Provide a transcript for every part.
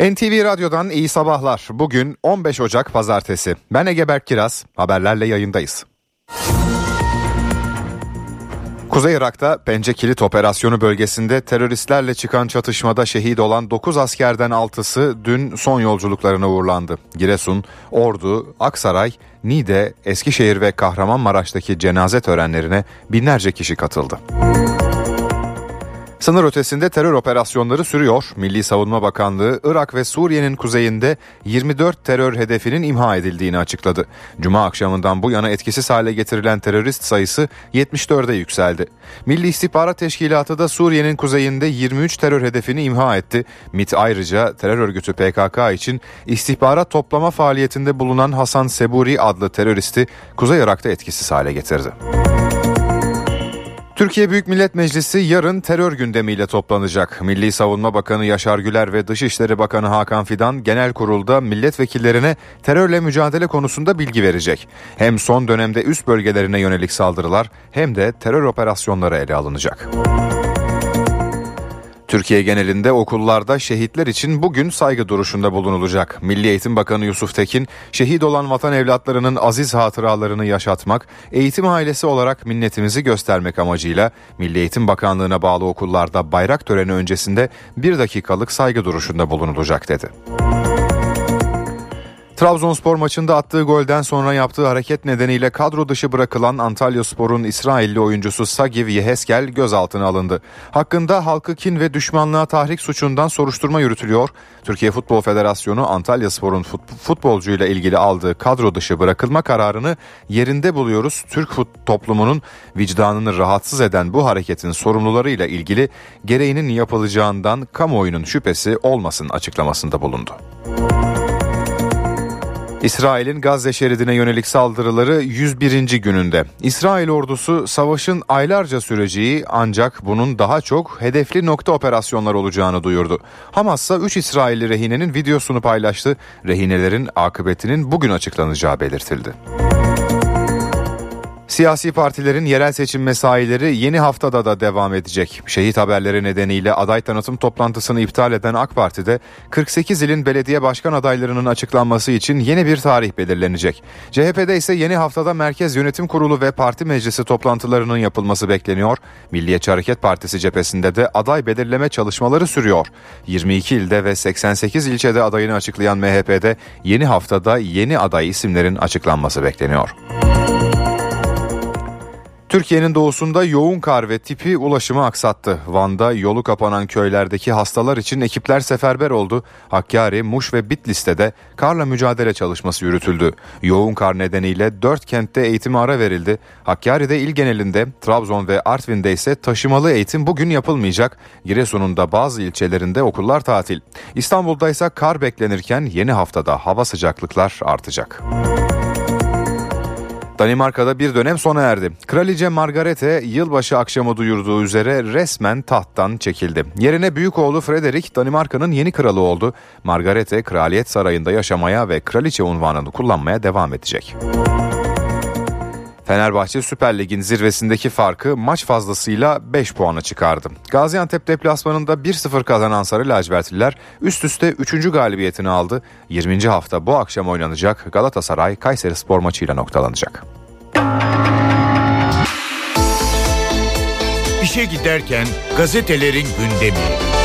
NTV Radyo'dan iyi sabahlar. Bugün 15 Ocak Pazartesi. Ben Egeberk Kiraz. Haberlerle yayındayız. Kuzey Irak'ta Pence Kilit Operasyonu bölgesinde teröristlerle çıkan çatışmada şehit olan 9 askerden 6'sı dün son yolculuklarına uğurlandı. Giresun, Ordu, Aksaray, Niğde, Eskişehir ve Kahramanmaraş'taki cenaze törenlerine binlerce kişi katıldı. Sınır ötesinde terör operasyonları sürüyor. Milli Savunma Bakanlığı Irak ve Suriye'nin kuzeyinde 24 terör hedefinin imha edildiğini açıkladı. Cuma akşamından bu yana etkisiz hale getirilen terörist sayısı 74'e yükseldi. Milli İstihbarat Teşkilatı da Suriye'nin kuzeyinde 23 terör hedefini imha etti. MIT ayrıca terör örgütü PKK için istihbarat toplama faaliyetinde bulunan Hasan Seburi adlı teröristi Kuzey Irak'ta etkisiz hale getirdi. Türkiye Büyük Millet Meclisi yarın terör gündemiyle toplanacak. Milli Savunma Bakanı Yaşar Güler ve Dışişleri Bakanı Hakan Fidan genel kurulda milletvekillerine terörle mücadele konusunda bilgi verecek. Hem son dönemde üst bölgelerine yönelik saldırılar hem de terör operasyonları ele alınacak. Türkiye genelinde okullarda şehitler için bugün saygı duruşunda bulunulacak. Milli Eğitim Bakanı Yusuf Tekin, şehit olan vatan evlatlarının aziz hatıralarını yaşatmak, eğitim ailesi olarak minnetimizi göstermek amacıyla Milli Eğitim Bakanlığı'na bağlı okullarda bayrak töreni öncesinde bir dakikalık saygı duruşunda bulunulacak dedi. Trabzonspor maçında attığı golden sonra yaptığı hareket nedeniyle kadro dışı bırakılan Antalya Spor'un İsrailli oyuncusu Sagiv Yeheskel gözaltına alındı. Hakkında halkı kin ve düşmanlığa tahrik suçundan soruşturma yürütülüyor. Türkiye Futbol Federasyonu Antalya Spor'un futbolcuyla ilgili aldığı kadro dışı bırakılma kararını yerinde buluyoruz. Türk fut toplumunun vicdanını rahatsız eden bu hareketin sorumlularıyla ilgili gereğinin yapılacağından kamuoyunun şüphesi olmasın açıklamasında bulundu. İsrail'in Gazze şeridine yönelik saldırıları 101. gününde. İsrail ordusu savaşın aylarca süreceği ancak bunun daha çok hedefli nokta operasyonlar olacağını duyurdu. Hamas ise 3 İsrailli rehinenin videosunu paylaştı. Rehinelerin akıbetinin bugün açıklanacağı belirtildi. Siyasi partilerin yerel seçim mesaileri yeni haftada da devam edecek. Şehit haberleri nedeniyle aday tanıtım toplantısını iptal eden AK Parti'de 48 ilin belediye başkan adaylarının açıklanması için yeni bir tarih belirlenecek. CHP'de ise yeni haftada Merkez Yönetim Kurulu ve Parti Meclisi toplantılarının yapılması bekleniyor. Milliyetçi Hareket Partisi cephesinde de aday belirleme çalışmaları sürüyor. 22 ilde ve 88 ilçede adayını açıklayan MHP'de yeni haftada yeni aday isimlerin açıklanması bekleniyor. Türkiye'nin doğusunda yoğun kar ve tipi ulaşımı aksattı. Van'da yolu kapanan köylerdeki hastalar için ekipler seferber oldu. Hakkari, Muş ve Bitlis'te de karla mücadele çalışması yürütüldü. Yoğun kar nedeniyle dört kentte eğitim ara verildi. Hakkari'de il genelinde, Trabzon ve Artvin'de ise taşımalı eğitim bugün yapılmayacak. Giresun'un da bazı ilçelerinde okullar tatil. İstanbul'da ise kar beklenirken yeni haftada hava sıcaklıklar artacak. Danimarka'da bir dönem sona erdi. Kraliçe Margarete yılbaşı akşamı duyurduğu üzere resmen tahttan çekildi. Yerine büyük oğlu Frederick Danimarka'nın yeni kralı oldu. Margarete kraliyet sarayında yaşamaya ve kraliçe unvanını kullanmaya devam edecek. Fenerbahçe Süper Lig'in zirvesindeki farkı maç fazlasıyla 5 puana çıkardı. Gaziantep deplasmanında 1-0 kazanan Sarı Lacivertliler üst üste 3. galibiyetini aldı. 20. hafta bu akşam oynanacak Galatasaray Kayseri Spor maçıyla noktalanacak. İşe giderken gazetelerin gündemi.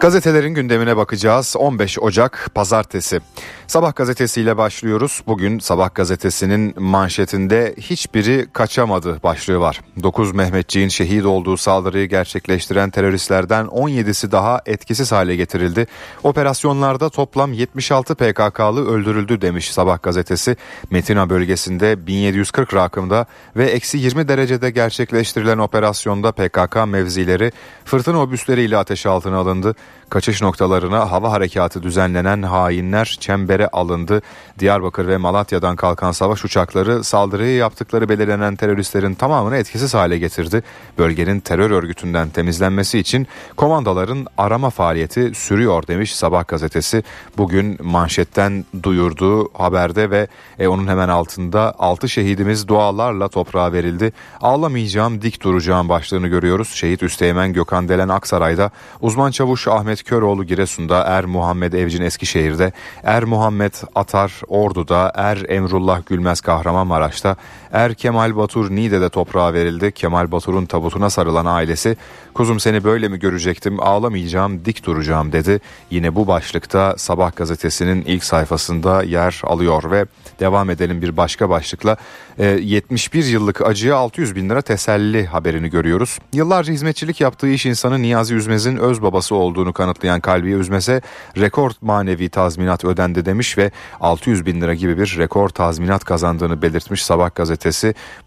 Gazetelerin gündemine bakacağız. 15 Ocak Pazartesi. Sabah gazetesiyle başlıyoruz. Bugün Sabah gazetesinin manşetinde hiçbiri kaçamadı başlığı var. 9 Mehmetçiğin şehit olduğu saldırıyı gerçekleştiren teröristlerden 17'si daha etkisiz hale getirildi. Operasyonlarda toplam 76 PKK'lı öldürüldü demiş Sabah gazetesi. Metina bölgesinde 1740 rakımda ve eksi 20 derecede gerçekleştirilen operasyonda PKK mevzileri fırtına obüsleriyle ateş altına alındı. Kaçış noktalarına hava harekatı düzenlenen hainler çembere önlemlere alındı. Diyarbakır ve Malatya'dan kalkan savaş uçakları saldırıyı yaptıkları belirlenen teröristlerin tamamını etkisiz hale getirdi. Bölgenin terör örgütünden temizlenmesi için komandoların arama faaliyeti sürüyor demiş Sabah gazetesi. Bugün manşetten duyurduğu haberde ve e, onun hemen altında 6 şehidimiz dualarla toprağa verildi. Ağlamayacağım dik duracağım başlığını görüyoruz. Şehit Üsteğmen Gökhan Delen Aksaray'da, uzman çavuş Ahmet Köroğlu Giresun'da, Er Muhammed Evcin Eskişehir'de, Er Muhammed Atar Ordu'da, Er Emrullah Gülmez Kahramanmaraş'ta, Er Kemal Batur Niğde'de toprağa verildi. Kemal Batur'un tabutuna sarılan ailesi kuzum seni böyle mi görecektim ağlamayacağım dik duracağım dedi. Yine bu başlıkta Sabah gazetesinin ilk sayfasında yer alıyor ve devam edelim bir başka başlıkla 71 e, yıllık acıya 600 bin lira teselli haberini görüyoruz. Yıllarca hizmetçilik yaptığı iş insanı Niyazi Üzmez'in öz babası olduğunu kanıtlayan Kalbiye Üzmez'e rekor manevi tazminat ödendi demiş ve 600 bin lira gibi bir rekor tazminat kazandığını belirtmiş Sabah gazetesi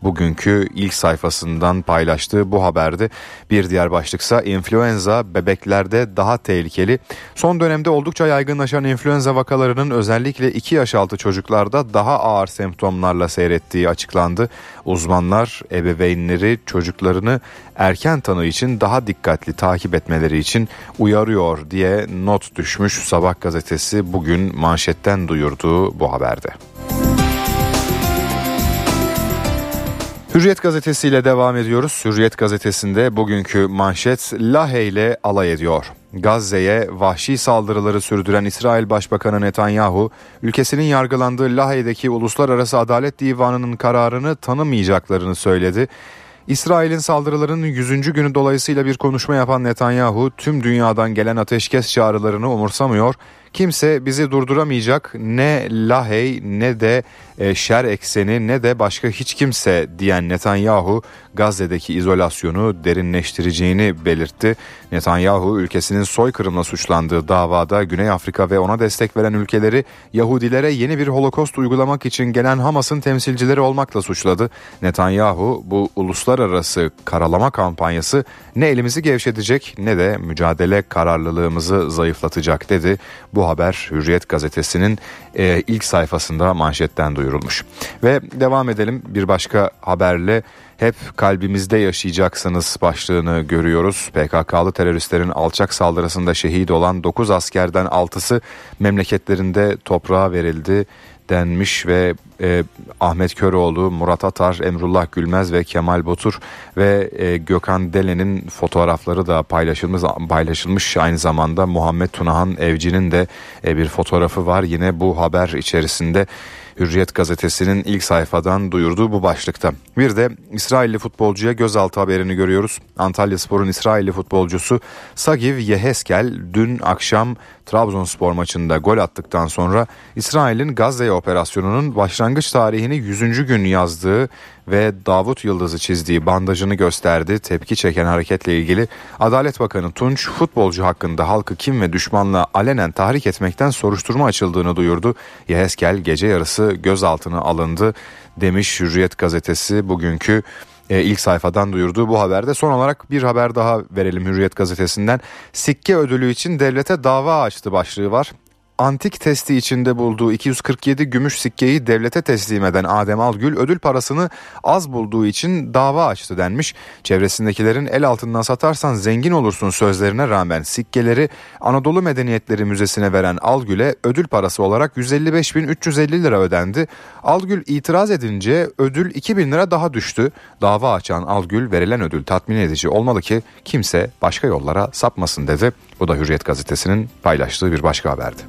bugünkü ilk sayfasından paylaştığı bu haberde bir diğer başlıksa influenza bebeklerde daha tehlikeli. Son dönemde oldukça yaygınlaşan influenza vakalarının özellikle 2 yaş altı çocuklarda daha ağır semptomlarla seyrettiği açıklandı. Uzmanlar ebeveynleri çocuklarını erken tanı için daha dikkatli takip etmeleri için uyarıyor diye not düşmüş Sabah gazetesi bugün manşetten duyurduğu bu haberde. Hürriyet gazetesiyle devam ediyoruz. Hürriyet gazetesinde bugünkü manşet Lahe ile alay ediyor. Gazze'ye vahşi saldırıları sürdüren İsrail Başbakanı Netanyahu, ülkesinin yargılandığı Lahey'deki Uluslararası Adalet Divanı'nın kararını tanımayacaklarını söyledi. İsrail'in saldırılarının 100. günü dolayısıyla bir konuşma yapan Netanyahu tüm dünyadan gelen ateşkes çağrılarını umursamıyor. Kimse bizi durduramayacak ne Lahey ne de e, şer ekseni ne de başka hiç kimse diyen Netanyahu Gazze'deki izolasyonu derinleştireceğini belirtti. Netanyahu ülkesinin soykırımla suçlandığı davada Güney Afrika ve ona destek veren ülkeleri Yahudilere yeni bir holokost uygulamak için gelen Hamas'ın temsilcileri olmakla suçladı. Netanyahu bu uluslararası karalama kampanyası ne elimizi gevşetecek ne de mücadele kararlılığımızı zayıflatacak dedi. Bu haber Hürriyet gazetesinin e, ilk sayfasında manşetten duyurulmuş. Ve devam edelim bir başka haberle hep kalbimizde yaşayacaksınız başlığını görüyoruz. PKK'lı teröristlerin alçak saldırısında şehit olan 9 askerden 6'sı memleketlerinde toprağa verildi denmiş ve e, Ahmet Köroğlu, Murat Atar, Emrullah Gülmez ve Kemal Botur ve e, Gökhan Delen'in fotoğrafları da paylaşılmış paylaşılmış. Aynı zamanda Muhammed Tunahan Evci'nin de e, bir fotoğrafı var. Yine bu haber içerisinde Hürriyet gazetesinin ilk sayfadan duyurduğu bu başlıkta. Bir de İsrailli futbolcuya gözaltı haberini görüyoruz. Antalya Spor'un İsrailli futbolcusu Sagiv Yeheskel dün akşam Trabzonspor maçında gol attıktan sonra İsrail'in Gazze operasyonunun başlangıç tarihini 100. gün yazdığı ve Davut Yıldız'ı çizdiği bandajını gösterdi. Tepki çeken hareketle ilgili Adalet Bakanı Tunç futbolcu hakkında halkı kim ve düşmanla alenen tahrik etmekten soruşturma açıldığını duyurdu. Yeheskel gece yarısı gözaltına alındı demiş Hürriyet gazetesi bugünkü e, ilk sayfadan duyurduğu bu haberde. Son olarak bir haber daha verelim Hürriyet gazetesinden. Sikke ödülü için devlete dava açtı başlığı var antik testi içinde bulduğu 247 gümüş sikkeyi devlete teslim eden Adem Algül ödül parasını az bulduğu için dava açtı denmiş. Çevresindekilerin el altından satarsan zengin olursun sözlerine rağmen sikkeleri Anadolu Medeniyetleri Müzesi'ne veren Algül'e ödül parası olarak 155.350 lira ödendi. Algül itiraz edince ödül 2000 lira daha düştü. Dava açan Algül verilen ödül tatmin edici olmalı ki kimse başka yollara sapmasın dedi. Bu da Hürriyet gazetesinin paylaştığı bir başka haberdi.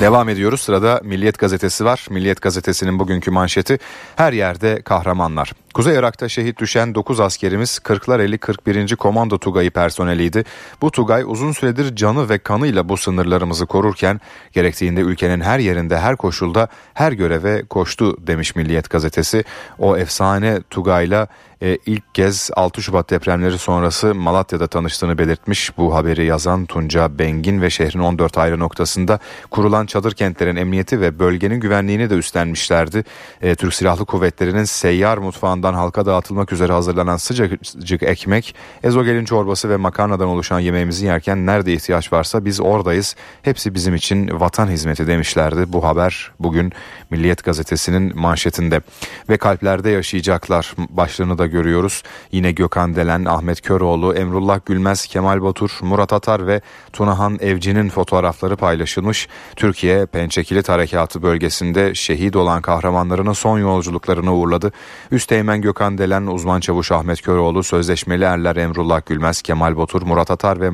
Devam ediyoruz. Sırada Milliyet gazetesi var. Milliyet gazetesinin bugünkü manşeti her yerde kahramanlar. Kuzey Irak'ta şehit düşen 9 askerimiz 40'lar 41. Komando Tugayı personeliydi. Bu Tugay uzun süredir canı ve kanıyla bu sınırlarımızı korurken gerektiğinde ülkenin her yerinde her koşulda her göreve koştu demiş Milliyet gazetesi. O efsane Tugay'la e, ilk kez 6 Şubat depremleri sonrası Malatya'da tanıştığını belirtmiş. Bu haberi yazan Tunca Bengin ve şehrin 14 ayrı noktasında kurulan çadır kentlerin emniyeti ve bölgenin güvenliğini de üstlenmişlerdi. E, Türk Silahlı Kuvvetleri'nin seyyar mutfağından halka dağıtılmak üzere hazırlanan sıcacık ekmek, ezogelin çorbası ve makarnadan oluşan yemeğimizi yerken nerede ihtiyaç varsa biz oradayız. Hepsi bizim için vatan hizmeti demişlerdi. Bu haber bugün Milliyet Gazetesi'nin manşetinde ve kalplerde yaşayacaklar başlığını da görüyoruz. Yine Gökhan Delen, Ahmet Köroğlu, Emrullah Gülmez, Kemal Batur, Murat Atar ve Tunahan Evci'nin fotoğrafları paylaşılmış. Türkiye Pençekilit Harekatı bölgesinde şehit olan kahramanlarının son yolculuklarını uğurladı. Üsteğmen Gökhan Delen, uzman çavuş Ahmet Köroğlu, sözleşmeli erler Emrullah Gülmez, Kemal Batur, Murat Atar ve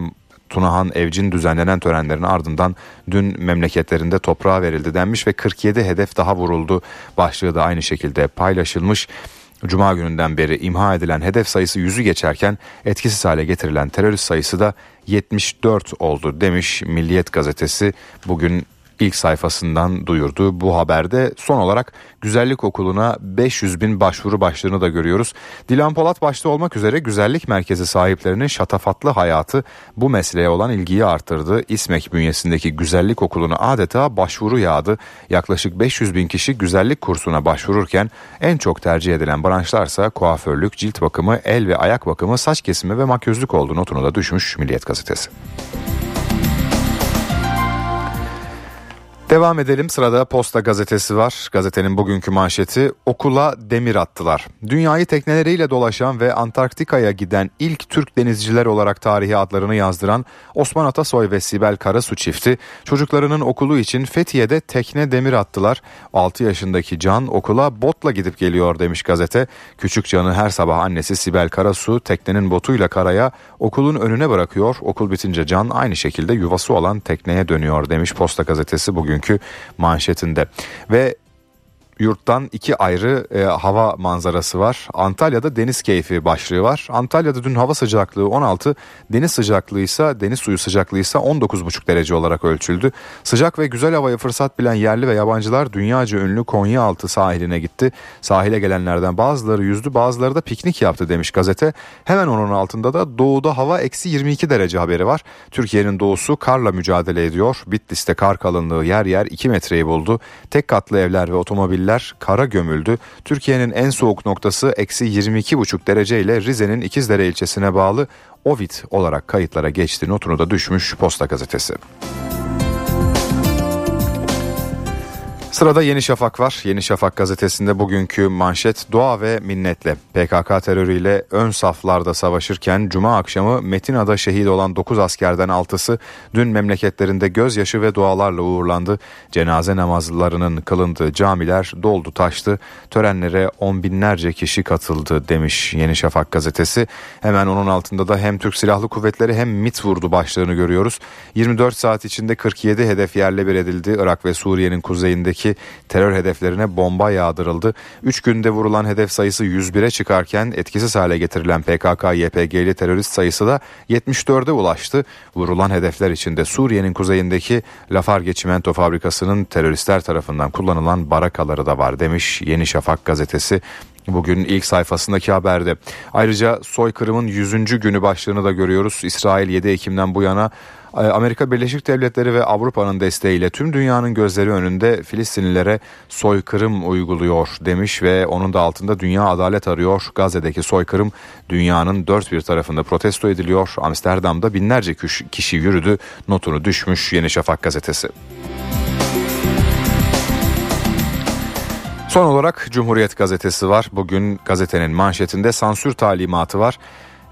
Tunahan Evcin düzenlenen törenlerin ardından dün memleketlerinde toprağa verildi denmiş ve 47 hedef daha vuruldu. Başlığı da aynı şekilde paylaşılmış. Cuma gününden beri imha edilen hedef sayısı yüzü geçerken etkisiz hale getirilen terörist sayısı da 74 oldu demiş Milliyet gazetesi bugün ilk sayfasından duyurdu. Bu haberde son olarak güzellik okuluna 500 bin başvuru başlığını da görüyoruz. Dilan Polat başta olmak üzere güzellik merkezi sahiplerinin şatafatlı hayatı bu mesleğe olan ilgiyi arttırdı. İSMEK bünyesindeki güzellik okuluna adeta başvuru yağdı. Yaklaşık 500 bin kişi güzellik kursuna başvururken en çok tercih edilen branşlarsa kuaförlük, cilt bakımı, el ve ayak bakımı, saç kesimi ve makyözlük oldu notunu da düşmüş Milliyet Gazetesi. Devam edelim sırada Posta gazetesi var. Gazetenin bugünkü manşeti okula demir attılar. Dünyayı tekneleriyle dolaşan ve Antarktika'ya giden ilk Türk denizciler olarak tarihi adlarını yazdıran Osman Atasoy ve Sibel Karasu çifti çocuklarının okulu için Fethiye'de tekne demir attılar. 6 yaşındaki Can okula botla gidip geliyor demiş gazete. Küçük Can'ı her sabah annesi Sibel Karasu teknenin botuyla karaya okulun önüne bırakıyor. Okul bitince Can aynı şekilde yuvası olan tekneye dönüyor demiş Posta gazetesi bugün bugünkü manşetinde. Ve yurttan iki ayrı e, hava manzarası var. Antalya'da deniz keyfi başlığı var. Antalya'da dün hava sıcaklığı 16, deniz sıcaklığı ise deniz suyu sıcaklığı ise 19,5 derece olarak ölçüldü. Sıcak ve güzel havaya fırsat bilen yerli ve yabancılar dünyaca ünlü Konyaaltı sahiline gitti. Sahile gelenlerden bazıları yüzdü bazıları da piknik yaptı demiş gazete. Hemen onun altında da doğuda hava eksi 22 derece haberi var. Türkiye'nin doğusu karla mücadele ediyor. Bitlis'te kar kalınlığı yer yer 2 metreyi buldu. Tek katlı evler ve otomobiller Köyler kara gömüldü. Türkiye'nin en soğuk noktası eksi 22,5 derece ile Rize'nin İkizdere ilçesine bağlı Ovid olarak kayıtlara geçti notunu da düşmüş Posta Gazetesi. Sırada Yeni Şafak var. Yeni Şafak gazetesinde bugünkü manşet dua ve minnetle. PKK terörüyle ön saflarda savaşırken Cuma akşamı Metina'da şehit olan 9 askerden 6'sı dün memleketlerinde gözyaşı ve dualarla uğurlandı. Cenaze namazlarının kılındığı camiler doldu taştı. Törenlere on binlerce kişi katıldı demiş Yeni Şafak gazetesi. Hemen onun altında da hem Türk Silahlı Kuvvetleri hem MIT vurdu başlığını görüyoruz. 24 saat içinde 47 hedef yerle bir edildi. Irak ve Suriye'nin kuzeyindeki bölgesindeki terör hedeflerine bomba yağdırıldı. 3 günde vurulan hedef sayısı 101'e çıkarken etkisiz hale getirilen PKK-YPG'li terörist sayısı da 74'e ulaştı. Vurulan hedefler içinde Suriye'nin kuzeyindeki Lafarge Çimento Fabrikası'nın teröristler tarafından kullanılan barakaları da var demiş Yeni Şafak gazetesi bugün ilk sayfasındaki haberde. Ayrıca soykırımın 100. günü başlığını da görüyoruz. İsrail 7 Ekim'den bu yana Amerika Birleşik Devletleri ve Avrupa'nın desteğiyle tüm dünyanın gözleri önünde Filistinlilere soykırım uyguluyor demiş ve onun da altında dünya adalet arıyor. Gazze'deki soykırım dünyanın dört bir tarafında protesto ediliyor. Amsterdam'da binlerce kişi yürüdü notunu düşmüş Yeni Şafak gazetesi. Son olarak Cumhuriyet gazetesi var. Bugün gazetenin manşetinde sansür talimatı var.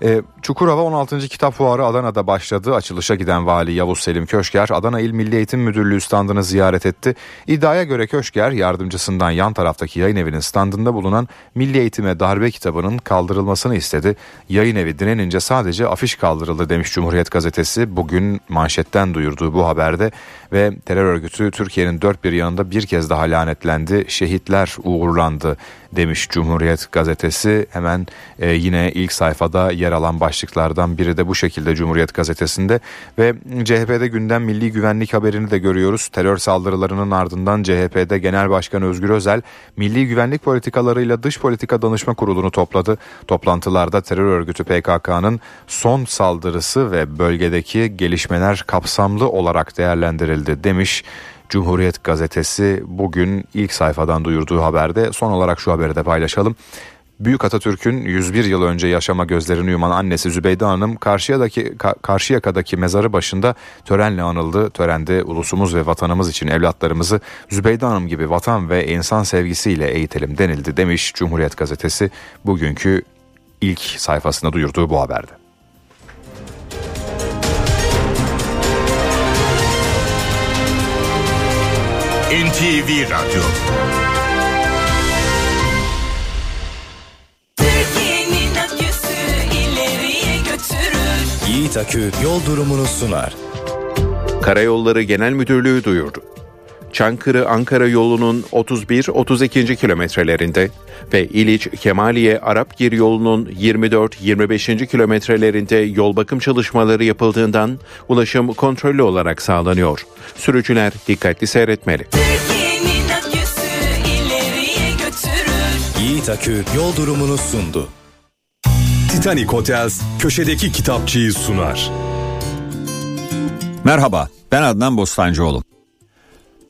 E, Çukurova 16. Kitap Fuarı Adana'da başladı. Açılışa giden Vali Yavuz Selim Köşker Adana İl Milli Eğitim Müdürlüğü standını ziyaret etti. İddiaya göre Köşker yardımcısından yan taraftaki yayın evinin standında bulunan Milli Eğitime Darbe kitabının kaldırılmasını istedi. Yayın evi direnince sadece afiş kaldırıldı demiş Cumhuriyet Gazetesi. Bugün manşetten duyurduğu bu haberde ve terör örgütü Türkiye'nin dört bir yanında bir kez daha lanetlendi. Şehitler uğurlandı demiş Cumhuriyet Gazetesi. Hemen e, yine ilk sayfada yer alan başlıklardan biri de bu şekilde Cumhuriyet Gazetesi'nde ve CHP'de gündem milli güvenlik haberini de görüyoruz. Terör saldırılarının ardından CHP'de Genel Başkan Özgür Özel milli güvenlik politikalarıyla dış politika danışma kurulunu topladı. Toplantılarda terör örgütü PKK'nın son saldırısı ve bölgedeki gelişmeler kapsamlı olarak değerlendirildi demiş. Cumhuriyet gazetesi bugün ilk sayfadan duyurduğu haberde son olarak şu haberi de paylaşalım. Büyük Atatürk'ün 101 yıl önce yaşama gözlerini yuman annesi Zübeyde Hanım Karşıyaka'daki, Karşıyaka'daki mezarı başında törenle anıldı. Törende ulusumuz ve vatanımız için evlatlarımızı Zübeyde Hanım gibi vatan ve insan sevgisiyle eğitelim denildi demiş Cumhuriyet Gazetesi bugünkü ilk sayfasında duyurduğu bu haberde. NTV Radyo Yiğit Akü yol durumunu sunar. Karayolları Genel Müdürlüğü duyurdu. Çankırı-Ankara yolunun 31-32. kilometrelerinde ve İliç-Kemaliye-Arapgir yolunun 24-25. kilometrelerinde yol bakım çalışmaları yapıldığından ulaşım kontrollü olarak sağlanıyor. Sürücüler dikkatli seyretmeli. Yiğit Akü yol durumunu sundu. Titanic Hotels köşedeki kitapçıyı sunar. Merhaba, ben Adnan Bostancıoğlu.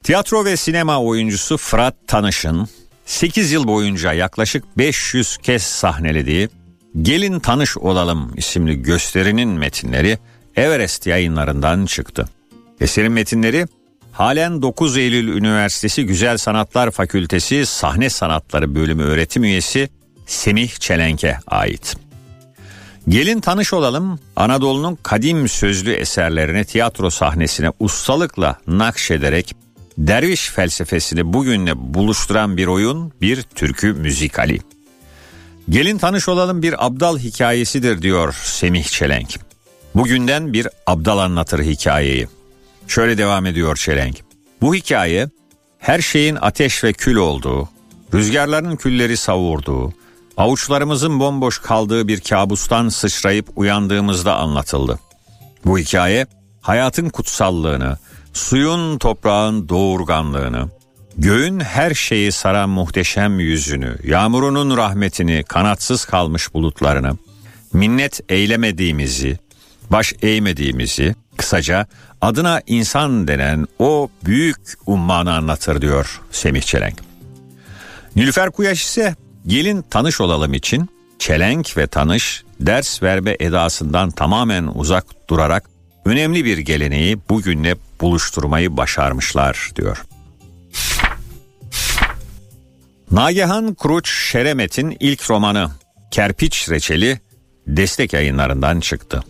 Tiyatro ve sinema oyuncusu Fırat Tanış'ın 8 yıl boyunca yaklaşık 500 kez sahnelediği Gelin Tanış Olalım isimli gösterinin metinleri Everest yayınlarından çıktı. Eserin metinleri halen 9 Eylül Üniversitesi Güzel Sanatlar Fakültesi Sahne Sanatları Bölümü öğretim üyesi Semih Çelenk'e ait. Gelin tanış olalım Anadolu'nun kadim sözlü eserlerini tiyatro sahnesine ustalıkla nakşederek derviş felsefesini bugünle buluşturan bir oyun, bir türkü müzikali. Gelin tanış olalım bir abdal hikayesidir diyor Semih Çelenk. Bugünden bir abdal anlatır hikayeyi. Şöyle devam ediyor Çelenk. Bu hikaye her şeyin ateş ve kül olduğu, rüzgarların külleri savurduğu, avuçlarımızın bomboş kaldığı bir kabustan sıçrayıp uyandığımızda anlatıldı. Bu hikaye hayatın kutsallığını, suyun toprağın doğurganlığını, göğün her şeyi saran muhteşem yüzünü, yağmurunun rahmetini, kanatsız kalmış bulutlarını, minnet eylemediğimizi, baş eğmediğimizi, kısaca adına insan denen o büyük ummanı anlatır diyor Semih Çelenk. Nilüfer Kuyaş ise gelin tanış olalım için çelenk ve tanış ders verme edasından tamamen uzak durarak önemli bir geleneği bugünle buluşturmayı başarmışlar diyor. Nagihan Kuruç Şeremet'in ilk romanı Kerpiç Reçeli destek yayınlarından çıktı.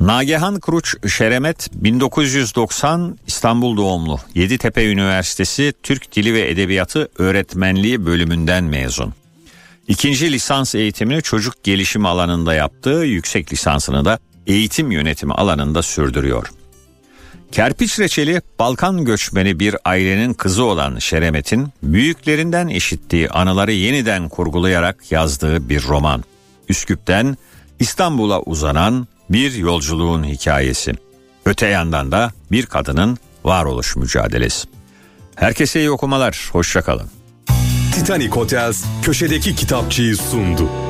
Nagihan Kuruç Şeremet 1990 İstanbul doğumlu Yeditepe Üniversitesi Türk Dili ve Edebiyatı Öğretmenliği bölümünden mezun. İkinci lisans eğitimini çocuk gelişim alanında yaptığı yüksek lisansını da eğitim yönetimi alanında sürdürüyor. Kerpiç reçeli Balkan göçmeni bir ailenin kızı olan Şeremet'in büyüklerinden işittiği anıları yeniden kurgulayarak yazdığı bir roman. Üsküp'ten İstanbul'a uzanan bir yolculuğun hikayesi. Öte yandan da bir kadının varoluş mücadelesi. Herkese iyi okumalar, hoşçakalın. Titanic Hotels köşedeki kitapçıyı sundu.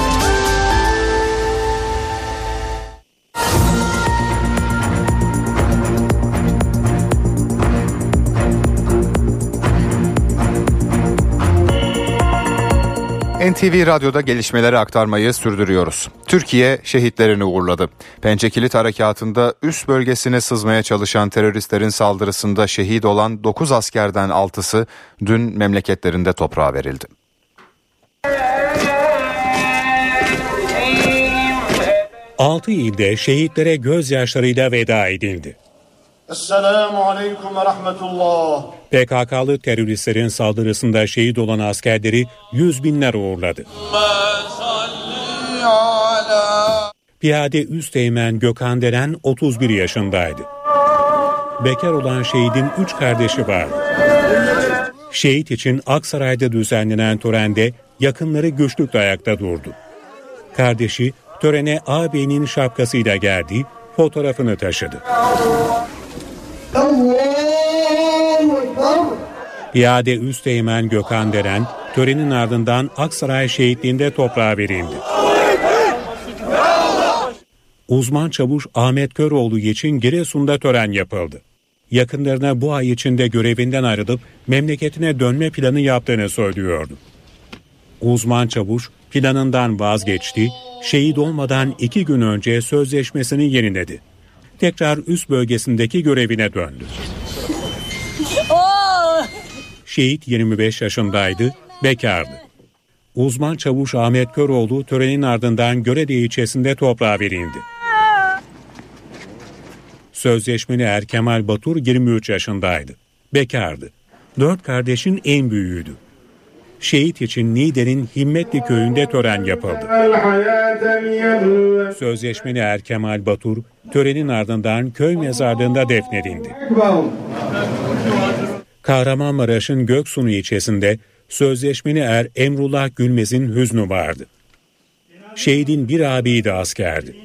NTV Radyo'da gelişmeleri aktarmayı sürdürüyoruz. Türkiye şehitlerini uğurladı. Pençe Kilit Harekatı'nda üst bölgesine sızmaya çalışan teröristlerin saldırısında şehit olan 9 askerden 6'sı dün memleketlerinde toprağa verildi. Altı ilde şehitlere gözyaşlarıyla veda edildi. Esselamu Aleyküm ve Rahmetullah. PKK'lı teröristlerin saldırısında şehit olan askerleri yüz binler uğurladı. Piyade Üsteğmen Gökhan Deren 31 yaşındaydı. Bekar olan şehidin üç kardeşi vardı. Şehit için Aksaray'da düzenlenen törende yakınları güçlükle ayakta durdu. Kardeşi törene ağabeyinin şapkasıyla geldi, fotoğrafını taşıdı. İade Üsteğmen Gökhan Deren, törenin ardından Aksaray şehitliğinde toprağa verildi. Uzman çavuş Ahmet Köroğlu için Giresun'da tören yapıldı. Yakınlarına bu ay içinde görevinden ayrılıp memleketine dönme planı yaptığını söylüyordu. Uzman çavuş planından vazgeçti, şehit olmadan iki gün önce sözleşmesini yeniledi. Tekrar üst bölgesindeki görevine döndü. Şehit 25 yaşındaydı, bekardı. Uzman çavuş Ahmet Köroğlu törenin ardından Görede ilçesinde toprağa verildi. Sözleşmeli Er Kemal Batur 23 yaşındaydı. Bekardı. Dört kardeşin en büyüğüydü. Şehit için Niğde'nin Himmetli köyünde tören yapıldı. Sözleşmeli Er Kemal Batur törenin ardından köy mezarlığında defnedildi. Kahramanmaraş'ın Göksunu ilçesinde sözleşmeli er Emrullah Gülmez'in hüznü vardı. Şehidin bir abiyi de askerdi.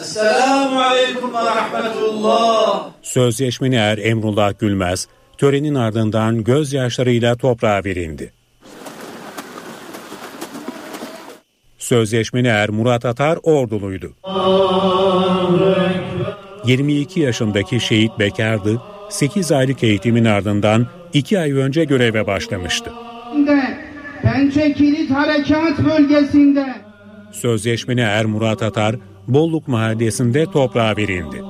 Esselamu Aleyküm ve Rahmetullah. Sözleşmeli er Emrullah Gülmez, törenin ardından gözyaşlarıyla toprağa verildi. Sözleşmeli er Murat Atar orduluydu. 22 yaşındaki şehit bekardı, 8 aylık eğitimin ardından 2 ay önce göreve başlamıştı. Pençe Kilit Harekat Bölgesi'nde Sözleşmeli Er Murat Atar, Bolluk Mahallesi'nde toprağa verildi.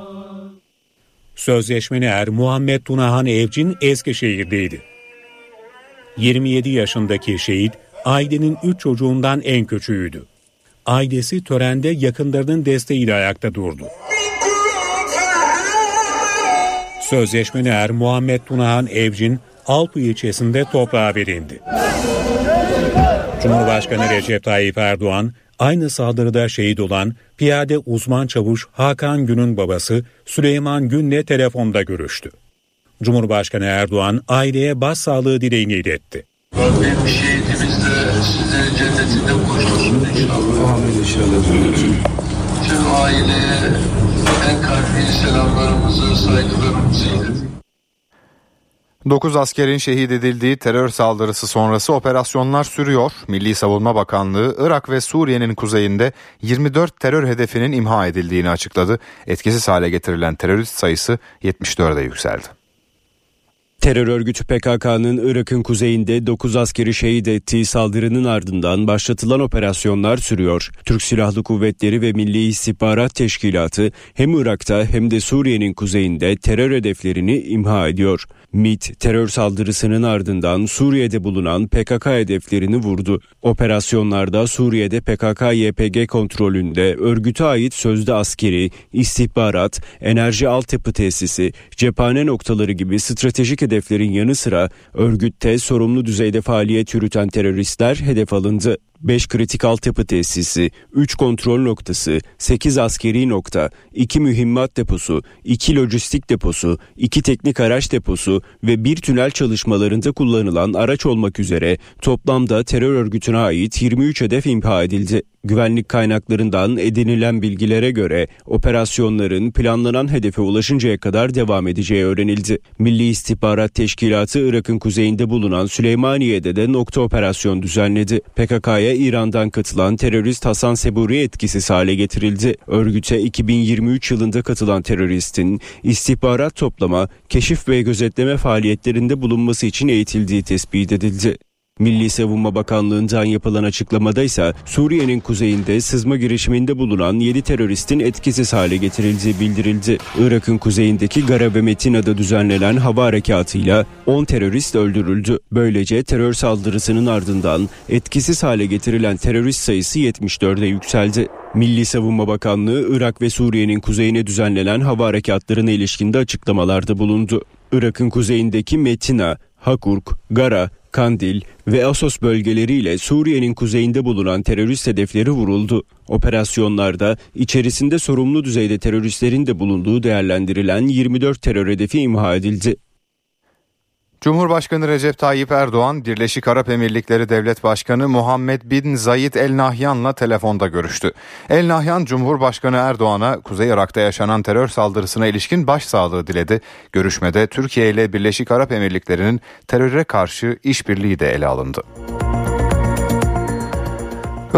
Sözleşmeli Er Muhammed Tunahan Evcin Eskişehir'deydi. 27 yaşındaki şehit ailenin 3 çocuğundan en küçüğüydü. Ailesi törende yakınlarının desteğiyle ayakta durdu. Sözleşmeli er Muhammed Tunahan Evcin Alpı ilçesinde toprağa verildi. Cumhurbaşkanı Recep Tayyip Erdoğan aynı saldırıda şehit olan piyade uzman çavuş Hakan Gün'ün babası Süleyman Gün'le telefonda görüştü. Cumhurbaşkanı Erdoğan aileye başsağlığı dileğini iletti. Rabbim şehidimiz de size cennetinde kavuştursun inşallah. Amin inşallah. Tüm aileye en kalbi selamlarımızı, saygılarımızı iletin. 9 askerin şehit edildiği terör saldırısı sonrası operasyonlar sürüyor. Milli Savunma Bakanlığı Irak ve Suriye'nin kuzeyinde 24 terör hedefinin imha edildiğini açıkladı. Etkisiz hale getirilen terörist sayısı 74'e yükseldi. Terör örgütü PKK'nın Irak'ın kuzeyinde 9 askeri şehit ettiği saldırının ardından başlatılan operasyonlar sürüyor. Türk Silahlı Kuvvetleri ve Milli İstihbarat Teşkilatı hem Irak'ta hem de Suriye'nin kuzeyinde terör hedeflerini imha ediyor. MIT terör saldırısının ardından Suriye'de bulunan PKK hedeflerini vurdu. Operasyonlarda Suriye'de PKK-YPG kontrolünde örgüte ait sözde askeri, istihbarat, enerji altyapı tesisi, cephane noktaları gibi stratejik hedeflerin yanı sıra örgütte sorumlu düzeyde faaliyet yürüten teröristler hedef alındı. 5 kritik altyapı tesisi, 3 kontrol noktası, 8 askeri nokta, 2 mühimmat deposu, 2 lojistik deposu, 2 teknik araç deposu ve bir tünel çalışmalarında kullanılan araç olmak üzere toplamda terör örgütüne ait 23 hedef imha edildi. Güvenlik kaynaklarından edinilen bilgilere göre operasyonların planlanan hedefe ulaşıncaya kadar devam edeceği öğrenildi. Milli İstihbarat Teşkilatı Irak'ın kuzeyinde bulunan Süleymaniye'de de nokta operasyon düzenledi. PKK'ya İran'dan katılan terörist Hasan Seburi etkisiz hale getirildi. Örgüte 2023 yılında katılan teröristin istihbarat toplama, keşif ve gözetleme faaliyetlerinde bulunması için eğitildiği tespit edildi. Milli Savunma Bakanlığı'ndan yapılan açıklamada ise Suriye'nin kuzeyinde sızma girişiminde bulunan 7 teröristin etkisiz hale getirildiği bildirildi. Irak'ın kuzeyindeki Gara ve Metina'da düzenlenen hava harekatıyla 10 terörist öldürüldü. Böylece terör saldırısının ardından etkisiz hale getirilen terörist sayısı 74'e yükseldi. Milli Savunma Bakanlığı Irak ve Suriye'nin kuzeyine düzenlenen hava harekatlarına ilişkinde açıklamalarda bulundu. Irak'ın kuzeyindeki Metina, Hakurk, Gara, Kandil ve Asos bölgeleriyle Suriye'nin kuzeyinde bulunan terörist hedefleri vuruldu. Operasyonlarda içerisinde sorumlu düzeyde teröristlerin de bulunduğu değerlendirilen 24 terör hedefi imha edildi. Cumhurbaşkanı Recep Tayyip Erdoğan, Birleşik Arap Emirlikleri Devlet Başkanı Muhammed bin Zayed El Nahyan'la telefonda görüştü. El Nahyan, Cumhurbaşkanı Erdoğan'a Kuzey Irak'ta yaşanan terör saldırısına ilişkin başsağlığı diledi. Görüşmede Türkiye ile Birleşik Arap Emirlikleri'nin teröre karşı işbirliği de ele alındı.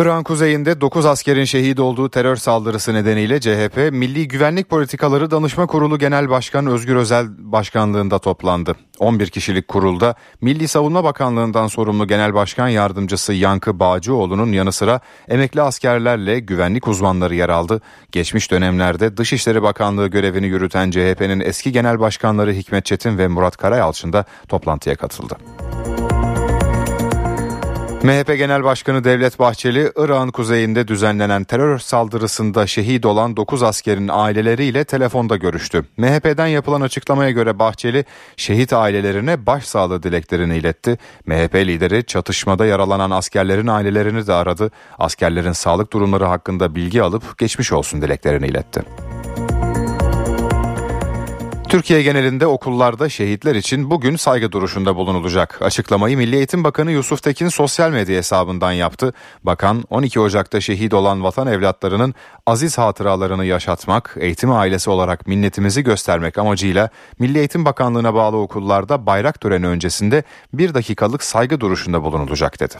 Irak'ın kuzeyinde 9 askerin şehit olduğu terör saldırısı nedeniyle CHP Milli Güvenlik Politikaları Danışma Kurulu Genel Başkanı Özgür Özel başkanlığında toplandı. 11 kişilik kurulda Milli Savunma Bakanlığı'ndan sorumlu Genel Başkan Yardımcısı Yankı Bağcıoğlu'nun yanı sıra emekli askerlerle güvenlik uzmanları yer aldı. Geçmiş dönemlerde Dışişleri Bakanlığı görevini yürüten CHP'nin eski genel başkanları Hikmet Çetin ve Murat Karayalçın da toplantıya katıldı. MHP Genel Başkanı Devlet Bahçeli, Irak'ın kuzeyinde düzenlenen terör saldırısında şehit olan 9 askerin aileleriyle telefonda görüştü. MHP'den yapılan açıklamaya göre Bahçeli, şehit ailelerine başsağlığı dileklerini iletti. MHP lideri çatışmada yaralanan askerlerin ailelerini de aradı. Askerlerin sağlık durumları hakkında bilgi alıp geçmiş olsun dileklerini iletti. Türkiye genelinde okullarda şehitler için bugün saygı duruşunda bulunulacak. Açıklamayı Milli Eğitim Bakanı Yusuf Tekin sosyal medya hesabından yaptı. Bakan 12 Ocak'ta şehit olan vatan evlatlarının aziz hatıralarını yaşatmak, eğitim ailesi olarak minnetimizi göstermek amacıyla Milli Eğitim Bakanlığı'na bağlı okullarda bayrak töreni öncesinde bir dakikalık saygı duruşunda bulunulacak dedi.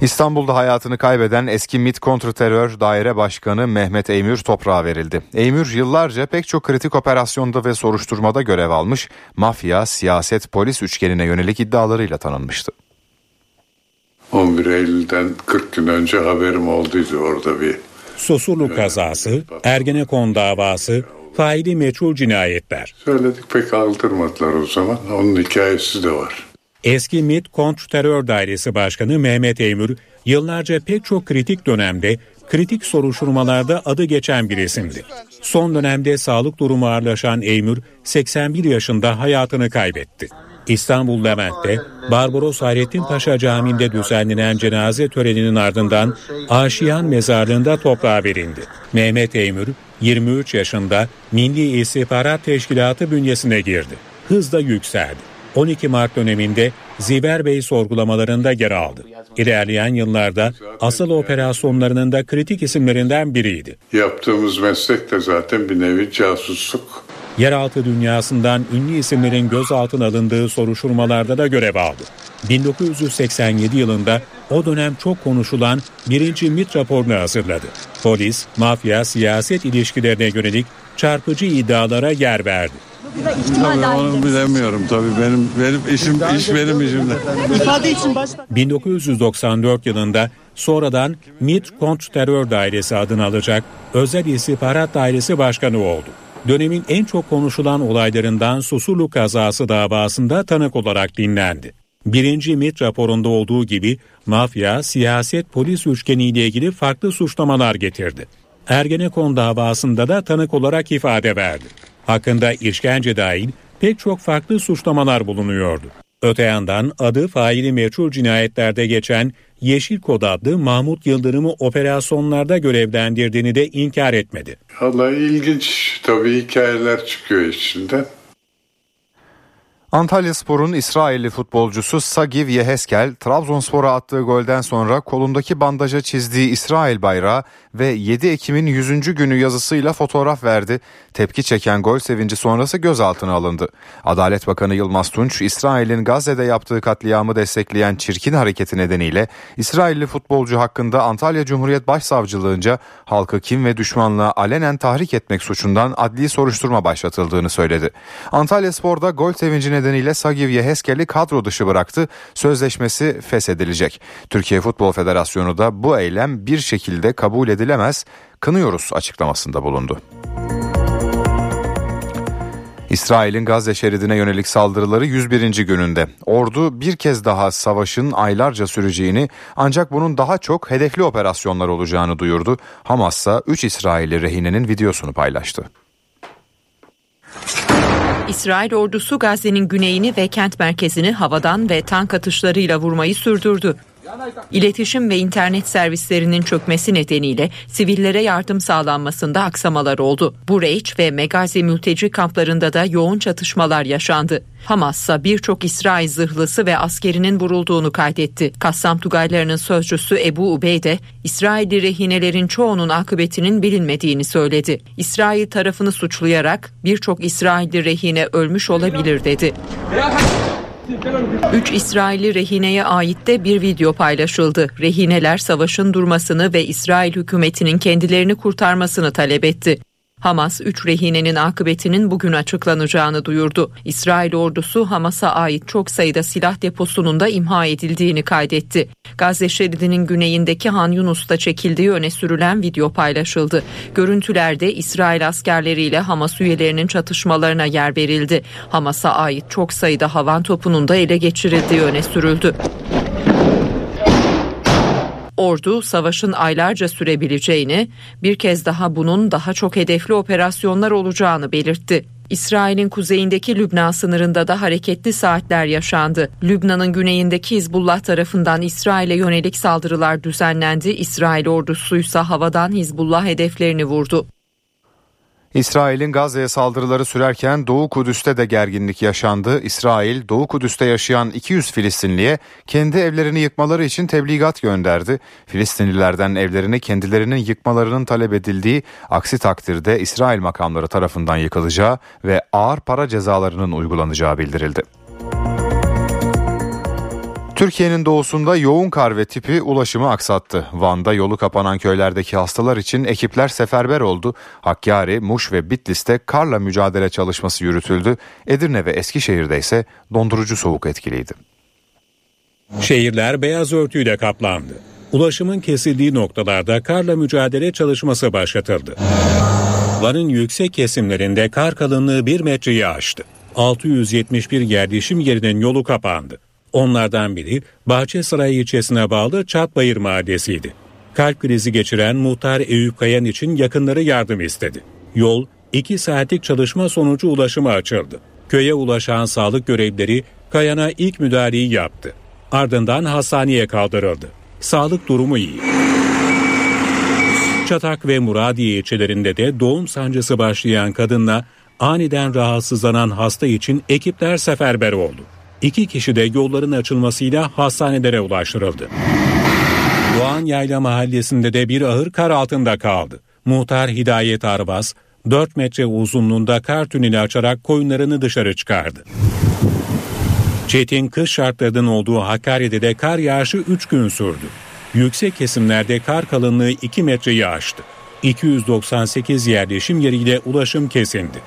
İstanbul'da hayatını kaybeden eski MİT Kontrterör Daire Başkanı Mehmet Eymür toprağa verildi. Eymür yıllarca pek çok kritik operasyonda ve soruşturmada görev almış, mafya, siyaset, polis üçgenine yönelik iddialarıyla tanınmıştı. 11 Eylül'den 40 gün önce haberim olduydu orada bir. Susurluk kazası, Ergenekon davası, faili meçhul cinayetler. Söyledik pek aldırmadılar o zaman. Onun hikayesi de var. Eski MİT Kontrterör Dairesi Başkanı Mehmet Eymür yıllarca pek çok kritik dönemde kritik soruşturmalarda adı geçen bir isimdi. Son dönemde sağlık durumu ağırlaşan Eymür 81 yaşında hayatını kaybetti. İstanbul Levent'te Barbaros Hayrettin Paşa Camii'nde düzenlenen cenaze töreninin ardından Aşiyan mezarlığında toprağa verildi. Mehmet Eymür 23 yaşında Milli İstihbarat Teşkilatı bünyesine girdi. Hızla yükseldi. 12 Mart döneminde Ziver Bey sorgulamalarında yer aldı. İlerleyen yıllarda asıl operasyonlarının da kritik isimlerinden biriydi. Yaptığımız meslek de zaten bir nevi casusluk. Yeraltı dünyasından ünlü isimlerin gözaltına alındığı soruşturmalarda da görev aldı. 1987 yılında o dönem çok konuşulan birinci MIT raporunu hazırladı. Polis, mafya, siyaset ilişkilerine yönelik çarpıcı iddialara yer verdi. Tabii onu bilemiyorum tabii benim benim işim iş benim işimde. İfade için başka 1994 yılında sonradan MİT Kontrterör Dairesi adını alacak Özel İstihbarat Dairesi Başkanı oldu. Dönemin en çok konuşulan olaylarından Susurluk kazası davasında tanık olarak dinlendi. Birinci MİT raporunda olduğu gibi mafya, siyaset, polis üçgeniyle ilgili farklı suçlamalar getirdi. Ergenekon davasında da tanık olarak ifade verdi. Hakkında işkence dahil pek çok farklı suçlamalar bulunuyordu. Öte yandan adı faili meçhul cinayetlerde geçen Yeşil Kod adlı Mahmut Yıldırım'ı operasyonlarda görevlendirdiğini de inkar etmedi. Allah ilginç tabii hikayeler çıkıyor içinden. Antalya Spor'un İsrailli futbolcusu Sagiv Yeheskel, Trabzonspor'a attığı golden sonra kolundaki bandaja çizdiği İsrail bayrağı ve 7 Ekim'in 100. günü yazısıyla fotoğraf verdi. Tepki çeken gol sevinci sonrası gözaltına alındı. Adalet Bakanı Yılmaz Tunç, İsrail'in Gazze'de yaptığı katliamı destekleyen çirkin hareketi nedeniyle İsrailli futbolcu hakkında Antalya Cumhuriyet Başsavcılığınca halkı kim ve düşmanlığa alenen tahrik etmek suçundan adli soruşturma başlatıldığını söyledi. Antalya Spor'da gol sevincine nedeniyle Sagiv Yeheskel'i kadro dışı bıraktı. Sözleşmesi feshedilecek. Türkiye Futbol Federasyonu da bu eylem bir şekilde kabul edilemez, kınıyoruz açıklamasında bulundu. İsrail'in Gazze şeridine yönelik saldırıları 101. gününde. Ordu bir kez daha savaşın aylarca süreceğini ancak bunun daha çok hedefli operasyonlar olacağını duyurdu. Hamas ise 3 İsrailli rehinenin videosunu paylaştı. İsrail ordusu Gazze'nin güneyini ve kent merkezini havadan ve tank atışlarıyla vurmayı sürdürdü. İletişim ve internet servislerinin çökmesi nedeniyle sivillere yardım sağlanmasında aksamalar oldu. Bureç ve Megazi mülteci kamplarında da yoğun çatışmalar yaşandı. Hamas ise birçok İsrail zırhlısı ve askerinin vurulduğunu kaydetti. Kassam Tugaylarının sözcüsü Ebu Ubeyde, İsrailli rehinelerin çoğunun akıbetinin bilinmediğini söyledi. İsrail tarafını suçlayarak birçok İsrailli rehine ölmüş olabilir dedi. Üç İsrailli rehineye ait de bir video paylaşıldı. Rehineler savaşın durmasını ve İsrail hükümetinin kendilerini kurtarmasını talep etti. Hamas 3 rehinenin akıbetinin bugün açıklanacağını duyurdu. İsrail ordusu Hamas'a ait çok sayıda silah deposunun da imha edildiğini kaydetti. Gazze şeridinin güneyindeki Han Yunus'ta çekildiği öne sürülen video paylaşıldı. Görüntülerde İsrail askerleriyle Hamas üyelerinin çatışmalarına yer verildi. Hamas'a ait çok sayıda havan topunun da ele geçirildiği öne sürüldü. Ordu savaşın aylarca sürebileceğini, bir kez daha bunun daha çok hedefli operasyonlar olacağını belirtti. İsrail'in kuzeyindeki Lübnan sınırında da hareketli saatler yaşandı. Lübnan'ın güneyindeki Hizbullah tarafından İsrail'e yönelik saldırılar düzenlendi. İsrail ordusuysa havadan Hizbullah hedeflerini vurdu. İsrail'in Gazze'ye saldırıları sürerken Doğu Kudüs'te de gerginlik yaşandı. İsrail, Doğu Kudüs'te yaşayan 200 Filistinliye kendi evlerini yıkmaları için tebligat gönderdi. Filistinlilerden evlerini kendilerinin yıkmalarının talep edildiği, aksi takdirde İsrail makamları tarafından yıkılacağı ve ağır para cezalarının uygulanacağı bildirildi. Türkiye'nin doğusunda yoğun kar ve tipi ulaşımı aksattı. Van'da yolu kapanan köylerdeki hastalar için ekipler seferber oldu. Hakkari, Muş ve Bitlis'te karla mücadele çalışması yürütüldü. Edirne ve Eskişehir'de ise dondurucu soğuk etkiliydi. Şehirler beyaz örtüyle kaplandı. Ulaşımın kesildiği noktalarda karla mücadele çalışması başlatıldı. Van'ın yüksek kesimlerinde kar kalınlığı 1 metreyi aştı. 671 yerleşim yerinin yolu kapandı. Onlardan biri Bahçesaray ilçesine bağlı Çatbayır mahallesiydi. Kalp krizi geçiren muhtar Eyüp Kayan için yakınları yardım istedi. Yol 2 saatlik çalışma sonucu ulaşıma açıldı. Köye ulaşan sağlık görevlileri Kayan'a ilk müdahaleyi yaptı. Ardından hastaneye kaldırıldı. Sağlık durumu iyi. Çatak ve Muradiye ilçelerinde de doğum sancısı başlayan kadınla aniden rahatsızlanan hasta için ekipler seferber oldu. İki kişi de yolların açılmasıyla hastanelere ulaştırıldı. Doğan Yayla Mahallesi'nde de bir ahır kar altında kaldı. Muhtar Hidayet Arbaz 4 metre uzunluğunda kar tüneli açarak koyunlarını dışarı çıkardı. Çetin kış şartlarının olduğu Hakkari'de de kar yağışı 3 gün sürdü. Yüksek kesimlerde kar kalınlığı 2 metreyi aştı. 298 yerleşim yeriyle ulaşım kesindi.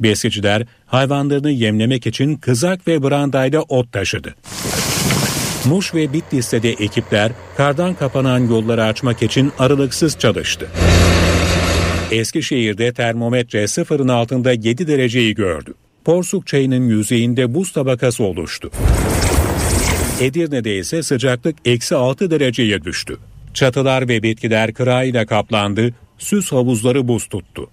Besiciler hayvanlarını yemlemek için kızak ve brandayla ot taşıdı. Muş ve Bitlis'te de ekipler kardan kapanan yolları açmak için aralıksız çalıştı. Eskişehir'de termometre sıfırın altında 7 dereceyi gördü. Porsuk çayının yüzeyinde buz tabakası oluştu. Edirne'de ise sıcaklık eksi 6 dereceye düştü. Çatılar ve bitkiler kırağıyla kaplandı, süs havuzları buz tuttu.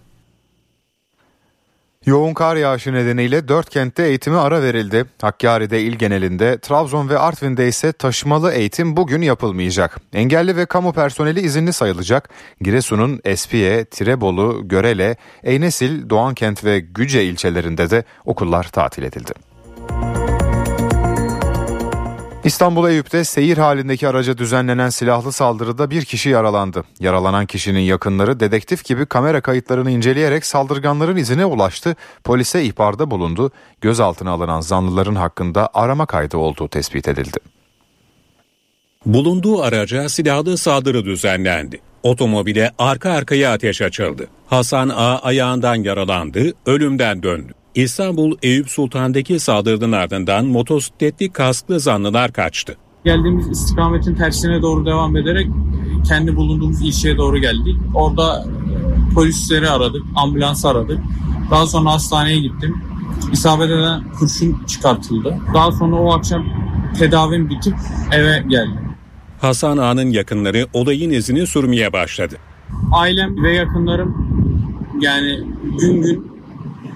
Yoğun kar yağışı nedeniyle dört kentte eğitimi ara verildi. Hakkari'de il genelinde, Trabzon ve Artvin'de ise taşımalı eğitim bugün yapılmayacak. Engelli ve kamu personeli izinli sayılacak. Giresun'un Espiye, Tirebolu, Görele, Eynesil, Doğankent ve Güce ilçelerinde de okullar tatil edildi. İstanbul Eyüp'te seyir halindeki araca düzenlenen silahlı saldırıda bir kişi yaralandı. Yaralanan kişinin yakınları dedektif gibi kamera kayıtlarını inceleyerek saldırganların izine ulaştı. Polise ihbarda bulundu. Gözaltına alınan zanlıların hakkında arama kaydı olduğu tespit edildi. Bulunduğu araca silahlı saldırı düzenlendi. Otomobile arka arkaya ateş açıldı. Hasan A ayağından yaralandı, ölümden döndü. İstanbul Eyüp Sultan'daki saldırının ardından motosikletli kasklı zanlılar kaçtı. Geldiğimiz istikametin tersine doğru devam ederek kendi bulunduğumuz ilçeye doğru geldik. Orada polisleri aradık, ambulans aradık. Daha sonra hastaneye gittim. İsabet eden kurşun çıkartıldı. Daha sonra o akşam tedavim bitip eve geldim. Hasan Ağa'nın yakınları olayın izini sürmeye başladı. Ailem ve yakınlarım yani gün gün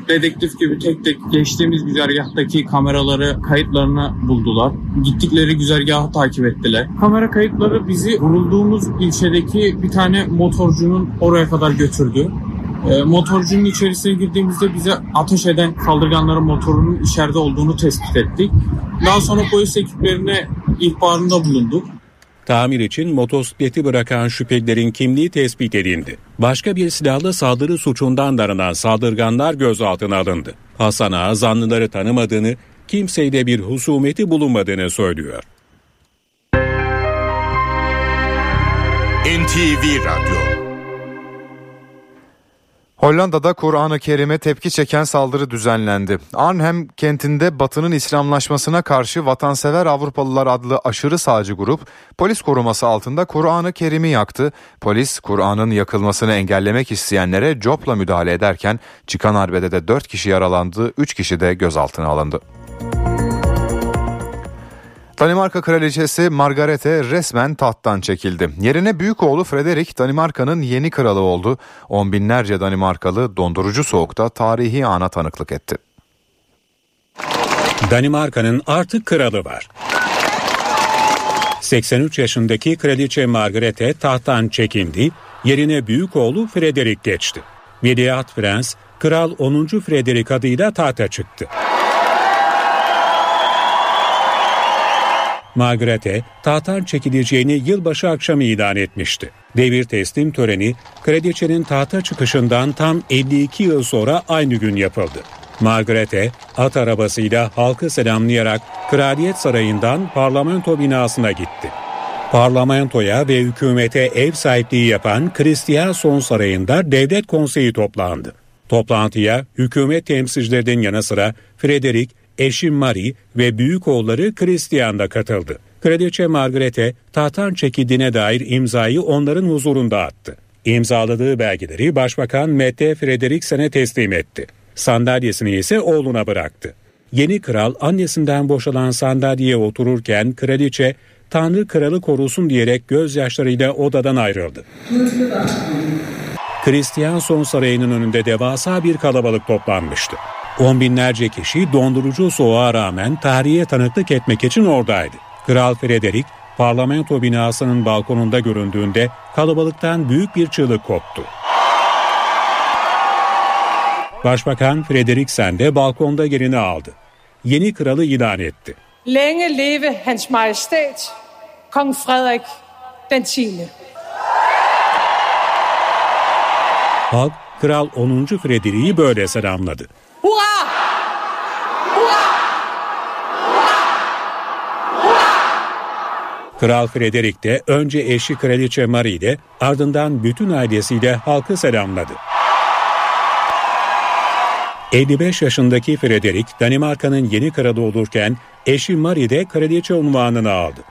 dedektif gibi tek tek geçtiğimiz güzergahtaki kameraları kayıtlarını buldular. Gittikleri güzergahı takip ettiler. Kamera kayıtları bizi vurulduğumuz ilçedeki bir tane motorcunun oraya kadar götürdü. E, motorcunun içerisine girdiğimizde bize ateş eden saldırganların motorunun içeride olduğunu tespit ettik. Daha sonra polis ekiplerine ihbarında bulunduk. Tamir için motosikleti bırakan şüphelilerin kimliği tespit edildi. Başka bir silahlı saldırı suçundan aranan saldırganlar gözaltına alındı. Hasan Ağa zanlıları tanımadığını, kimseyle bir husumeti bulunmadığını söylüyor. NTV Radyo Hollanda'da Kur'an-ı Kerim'e tepki çeken saldırı düzenlendi. Arnhem kentinde Batı'nın İslamlaşmasına karşı Vatansever Avrupalılar adlı aşırı sağcı grup polis koruması altında Kur'an-ı Kerim'i yaktı. Polis Kur'an'ın yakılmasını engellemek isteyenlere copla müdahale ederken çıkan arbedede 4 kişi yaralandı, 3 kişi de gözaltına alındı. Danimarka kraliçesi Margarete resmen tahttan çekildi. Yerine büyük oğlu Frederick Danimarka'nın yeni kralı oldu. On binlerce Danimarkalı dondurucu soğukta tarihi ana tanıklık etti. Danimarka'nın artık kralı var. 83 yaşındaki kraliçe Margarete tahttan çekildi, yerine büyük oğlu Frederick geçti. Veliaht Prens, Kral 10. Frederick adıyla tahta çıktı. Margaret'e tahttan çekileceğini yılbaşı akşamı ilan etmişti. Devir teslim töreni kraliçenin tahta çıkışından tam 52 yıl sonra aynı gün yapıldı. Margaret'e at arabasıyla halkı selamlayarak Kraliyet Sarayı'ndan parlamento binasına gitti. Parlamentoya ve hükümete ev sahipliği yapan Son Sarayı'nda devlet konseyi toplandı. Toplantıya hükümet temsilcilerinin yanı sıra Frederick eşi Marie ve büyük oğulları Christian da katıldı. Kraliçe Margaret'e tahttan çekildiğine dair imzayı onların huzurunda attı. İmzaladığı belgeleri Başbakan Mette Frederiksen'e teslim etti. Sandalyesini ise oğluna bıraktı. Yeni kral annesinden boşalan sandalyeye otururken kraliçe Tanrı kralı korusun diyerek gözyaşlarıyla odadan ayrıldı. Son Sarayı'nın önünde devasa bir kalabalık toplanmıştı. On binlerce kişi dondurucu soğuğa rağmen tarihe tanıklık etmek için oradaydı. Kral Frederick parlamento binasının balkonunda göründüğünde kalabalıktan büyük bir çığlık koptu. Başbakan Frederiksen de balkonda yerini aldı. Yeni kralı ilan etti. Længe leve Hans Majestæt, Kong Frederik den 10. Halk Kral 10. Frederick'i böyle selamladı. Hurra! Hurra! Kral Frederick de önce eşi Kraliçe Marie ile ardından bütün ailesiyle halkı selamladı. 55 yaşındaki Frederick Danimarka'nın yeni kralı olurken eşi Marie de kraliçe unvanını aldı.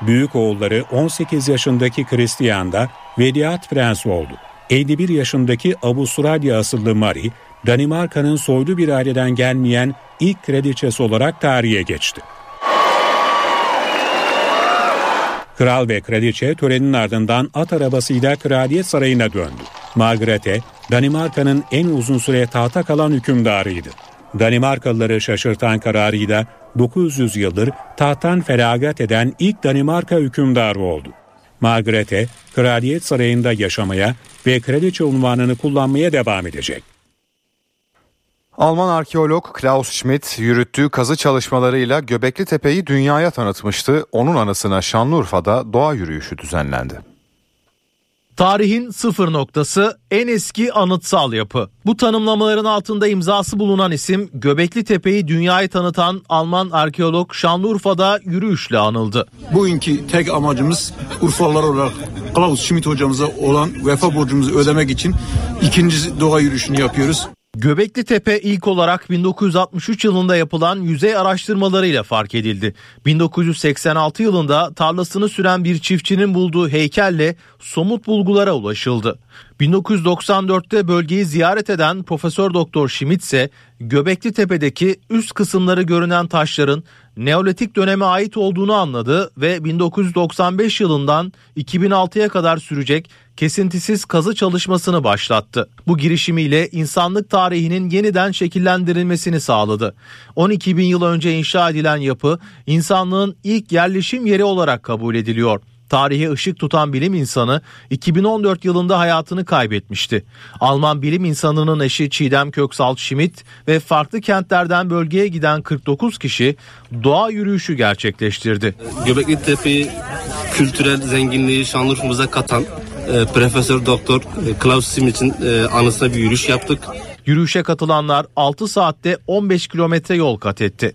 Büyük oğulları 18 yaşındaki Christian da veliaht prens oldu. 51 yaşındaki Avustralya asıllı Marie Danimarka'nın soylu bir aileden gelmeyen ilk kraliçesi olarak tarihe geçti. Kral ve kraliçe törenin ardından at arabasıyla kraliyet sarayına döndü. Margrethe, Danimarka'nın en uzun süre tahta kalan hükümdarıydı. Danimarkalıları şaşırtan kararıyla 900 yıldır tahttan feragat eden ilk Danimarka hükümdarı oldu. Margrethe, kraliyet sarayında yaşamaya ve kraliçe unvanını kullanmaya devam edecek. Alman arkeolog Klaus Schmidt yürüttüğü kazı çalışmalarıyla Göbekli Tepe'yi dünyaya tanıtmıştı. Onun anısına Şanlıurfa'da doğa yürüyüşü düzenlendi. Tarihin sıfır noktası en eski anıtsal yapı. Bu tanımlamaların altında imzası bulunan isim Göbekli Tepe'yi dünyaya tanıtan Alman arkeolog Şanlıurfa'da yürüyüşle anıldı. Bugünkü tek amacımız Urfalılar olarak Klaus Schmidt hocamıza olan vefa borcumuzu ödemek için ikinci doğa yürüyüşünü yapıyoruz. Göbekli Tepe ilk olarak 1963 yılında yapılan yüzey araştırmalarıyla fark edildi. 1986 yılında tarlasını süren bir çiftçinin bulduğu heykelle somut bulgulara ulaşıldı. 1994'te bölgeyi ziyaret eden Profesör Doktor Schmidt ise Göbekli Tepe'deki üst kısımları görünen taşların Neolitik döneme ait olduğunu anladı ve 1995 yılından 2006'ya kadar sürecek kesintisiz kazı çalışmasını başlattı. Bu girişimiyle insanlık tarihinin yeniden şekillendirilmesini sağladı. 12 bin yıl önce inşa edilen yapı insanlığın ilk yerleşim yeri olarak kabul ediliyor tarihe ışık tutan bilim insanı 2014 yılında hayatını kaybetmişti. Alman bilim insanının eşi Çiğdem Köksal Schmidt ve farklı kentlerden bölgeye giden 49 kişi doğa yürüyüşü gerçekleştirdi. Göbekli Tepe'yi kültürel zenginliği Şanlıurfa'mıza katan e, Profesör Doktor e, Klaus Schmidt'in e, anısına bir yürüyüş yaptık. Yürüyüşe katılanlar 6 saatte 15 kilometre yol kat etti.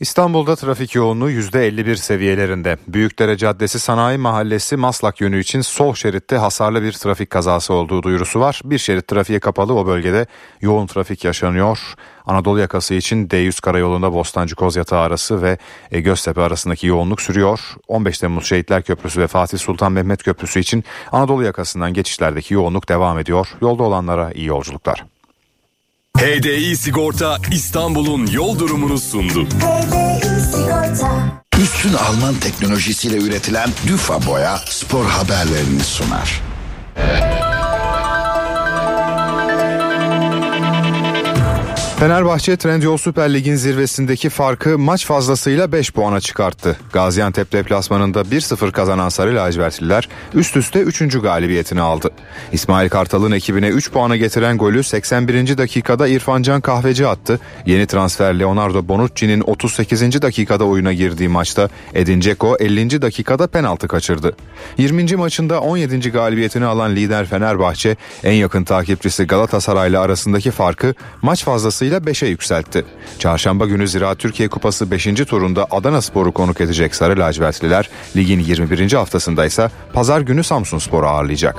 İstanbul'da trafik yoğunluğu %51 seviyelerinde. Büyükdere Caddesi Sanayi Mahallesi Maslak yönü için sol şeritte hasarlı bir trafik kazası olduğu duyurusu var. Bir şerit trafiğe kapalı o bölgede yoğun trafik yaşanıyor. Anadolu yakası için D100 karayolunda Bostancı Kozyatağı arası ve Göztepe arasındaki yoğunluk sürüyor. 15 Temmuz Şehitler Köprüsü ve Fatih Sultan Mehmet Köprüsü için Anadolu yakasından geçişlerdeki yoğunluk devam ediyor. Yolda olanlara iyi yolculuklar. HDI Sigorta İstanbul'un yol durumunu sundu. Üstün Alman teknolojisiyle üretilen Düfa Boya spor haberlerini sunar. Fenerbahçe Trendyol Süper Lig'in zirvesindeki farkı maç fazlasıyla 5 puana çıkarttı. Gaziantep deplasmanında 1-0 kazanan Sarı Lacivertliler üst üste 3. galibiyetini aldı. İsmail Kartal'ın ekibine 3 puana getiren golü 81. dakikada İrfancan Kahveci attı. Yeni transfer Leonardo Bonucci'nin 38. dakikada oyuna girdiği maçta Edin Dzeko 50. dakikada penaltı kaçırdı. 20. maçında 17. galibiyetini alan lider Fenerbahçe en yakın takipçisi Galatasaray'la arasındaki farkı maç fazlası ile 5'e yükseltti. Çarşamba günü Ziraat Türkiye Kupası 5. turunda Adana Spor'u konuk edecek Sarı Lacivertliler ligin 21. haftasında ise pazar günü Samsun Spor'u ağırlayacak.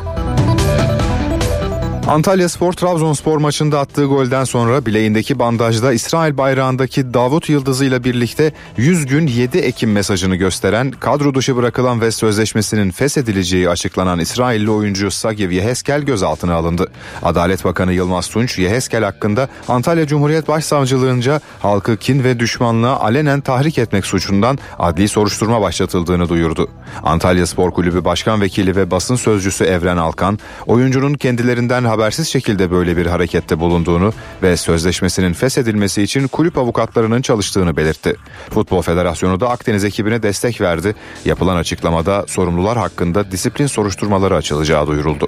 Antalya Spor Trabzonspor maçında attığı golden sonra bileğindeki bandajda İsrail bayrağındaki Davut Yıldızı ile birlikte 100 gün 7 Ekim mesajını gösteren kadro dışı bırakılan ve sözleşmesinin feshedileceği açıklanan İsrailli oyuncu Sagiv Yeheskel gözaltına alındı. Adalet Bakanı Yılmaz Tunç Yeheskel hakkında Antalya Cumhuriyet Başsavcılığınca halkı kin ve düşmanlığa alenen tahrik etmek suçundan adli soruşturma başlatıldığını duyurdu. Antalya Spor Kulübü Başkan Vekili ve basın sözcüsü Evren Alkan, oyuncunun kendilerinden habersiz şekilde böyle bir harekette bulunduğunu ve sözleşmesinin feshedilmesi için kulüp avukatlarının çalıştığını belirtti. Futbol Federasyonu da Akdeniz ekibine destek verdi. Yapılan açıklamada sorumlular hakkında disiplin soruşturmaları açılacağı duyuruldu.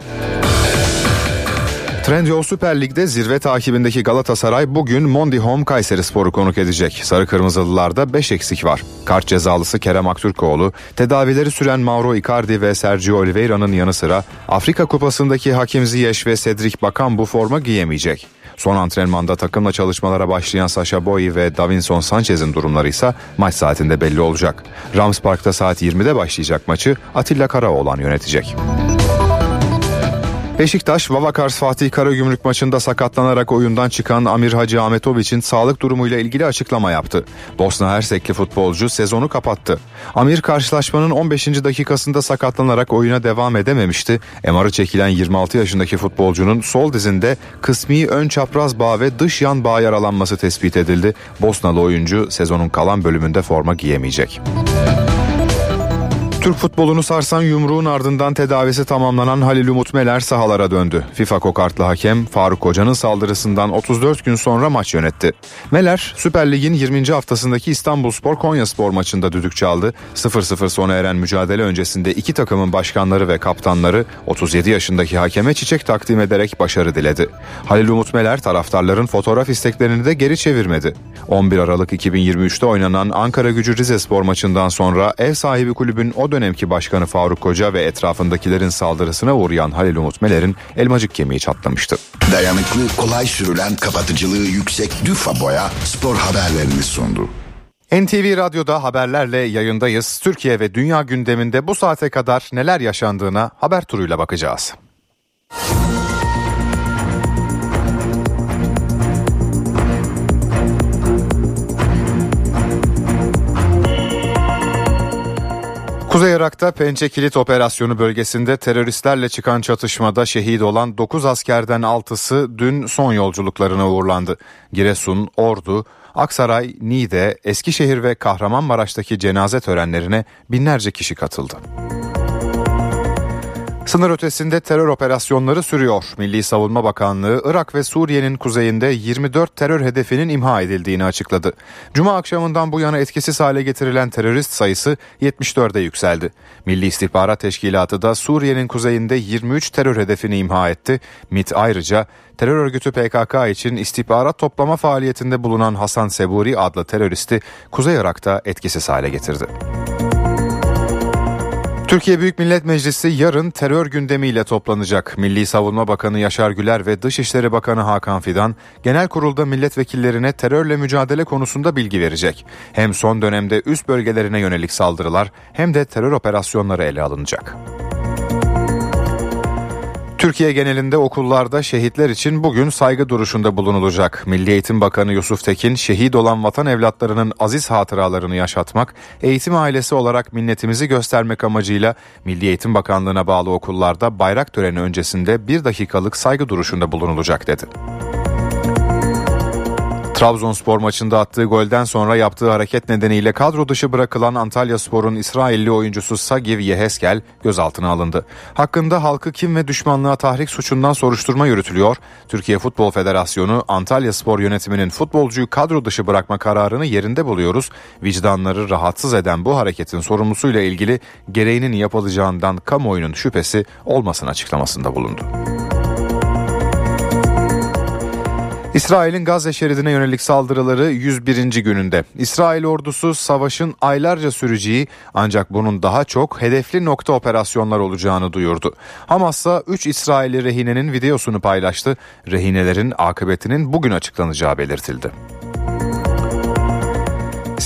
Trendyol Süper Lig'de zirve takibindeki Galatasaray bugün Mondi Home Kayseri Sporu konuk edecek. Sarı Kırmızılılarda 5 eksik var. Kart cezalısı Kerem Aktürkoğlu, tedavileri süren Mauro Icardi ve Sergio Oliveira'nın yanı sıra Afrika Kupası'ndaki Hakim Ziyech ve Cedric Bakan bu forma giyemeyecek. Son antrenmanda takımla çalışmalara başlayan Sasha Boy ve Davinson Sanchez'in durumları ise maç saatinde belli olacak. Rams Park'ta saat 20'de başlayacak maçı Atilla Karaoğlan yönetecek. Beşiktaş, Vavakars Fatih Karagümrük maçında sakatlanarak oyundan çıkan Amir Hacı Ahmetoviç'in sağlık durumuyla ilgili açıklama yaptı. Bosna Hersekli futbolcu sezonu kapattı. Amir karşılaşmanın 15. dakikasında sakatlanarak oyuna devam edememişti. MR'ı çekilen 26 yaşındaki futbolcunun sol dizinde kısmi ön çapraz bağ ve dış yan bağ yaralanması tespit edildi. Bosnalı oyuncu sezonun kalan bölümünde forma giyemeyecek. Türk futbolunu sarsan yumruğun ardından tedavisi tamamlanan Halil Umut Meler sahalara döndü. FIFA kokartlı hakem Faruk Hoca'nın saldırısından 34 gün sonra maç yönetti. Meler Süper Lig'in 20. haftasındaki İstanbul Spor Konya Spor maçında düdük çaldı. 0-0 sona eren mücadele öncesinde iki takımın başkanları ve kaptanları 37 yaşındaki hakeme çiçek takdim ederek başarı diledi. Halil Umut Meler taraftarların fotoğraf isteklerini de geri çevirmedi. 11 Aralık 2023'te oynanan Ankara Gücü Rize Spor maçından sonra ev sahibi kulübün o dönemki başkanı Faruk Koca ve etrafındakilerin saldırısına uğrayan Halil Umut Meler'in elmacık kemiği çatlamıştı. Dayanıklı, kolay sürülen, kapatıcılığı yüksek Düfa Boya spor haberlerini sundu. NTV Radyo'da haberlerle yayındayız. Türkiye ve dünya gündeminde bu saate kadar neler yaşandığına haber turuyla bakacağız. Kuzey Irak'ta Pençe Kilit Operasyonu bölgesinde teröristlerle çıkan çatışmada şehit olan 9 askerden 6'sı dün son yolculuklarına uğurlandı. Giresun, Ordu, Aksaray, Niğde, Eskişehir ve Kahramanmaraş'taki cenaze törenlerine binlerce kişi katıldı. Sınır ötesinde terör operasyonları sürüyor. Milli Savunma Bakanlığı Irak ve Suriye'nin kuzeyinde 24 terör hedefinin imha edildiğini açıkladı. Cuma akşamından bu yana etkisiz hale getirilen terörist sayısı 74'e yükseldi. Milli İstihbarat Teşkilatı da Suriye'nin kuzeyinde 23 terör hedefini imha etti. MIT ayrıca terör örgütü PKK için istihbarat toplama faaliyetinde bulunan Hasan Seburi adlı teröristi Kuzey Irak'ta etkisiz hale getirdi. Türkiye Büyük Millet Meclisi yarın terör gündemiyle toplanacak. Milli Savunma Bakanı Yaşar Güler ve Dışişleri Bakanı Hakan Fidan genel kurulda milletvekillerine terörle mücadele konusunda bilgi verecek. Hem son dönemde üst bölgelerine yönelik saldırılar hem de terör operasyonları ele alınacak. Türkiye genelinde okullarda şehitler için bugün saygı duruşunda bulunulacak. Milli Eğitim Bakanı Yusuf Tekin, şehit olan vatan evlatlarının aziz hatıralarını yaşatmak, eğitim ailesi olarak minnetimizi göstermek amacıyla Milli Eğitim Bakanlığı'na bağlı okullarda bayrak töreni öncesinde bir dakikalık saygı duruşunda bulunulacak dedi. Trabzonspor maçında attığı golden sonra yaptığı hareket nedeniyle kadro dışı bırakılan Antalya Spor'un İsrailli oyuncusu Sagiv Yeheskel gözaltına alındı. Hakkında halkı kim ve düşmanlığa tahrik suçundan soruşturma yürütülüyor. Türkiye Futbol Federasyonu Antalya Spor yönetiminin futbolcuyu kadro dışı bırakma kararını yerinde buluyoruz. Vicdanları rahatsız eden bu hareketin sorumlusuyla ilgili gereğinin yapılacağından kamuoyunun şüphesi olmasın açıklamasında bulundu. İsrail'in Gazze şeridine yönelik saldırıları 101. gününde. İsrail ordusu savaşın aylarca süreceği ancak bunun daha çok hedefli nokta operasyonlar olacağını duyurdu. Hamas ise 3 İsrailli rehinenin videosunu paylaştı. Rehinelerin akıbetinin bugün açıklanacağı belirtildi.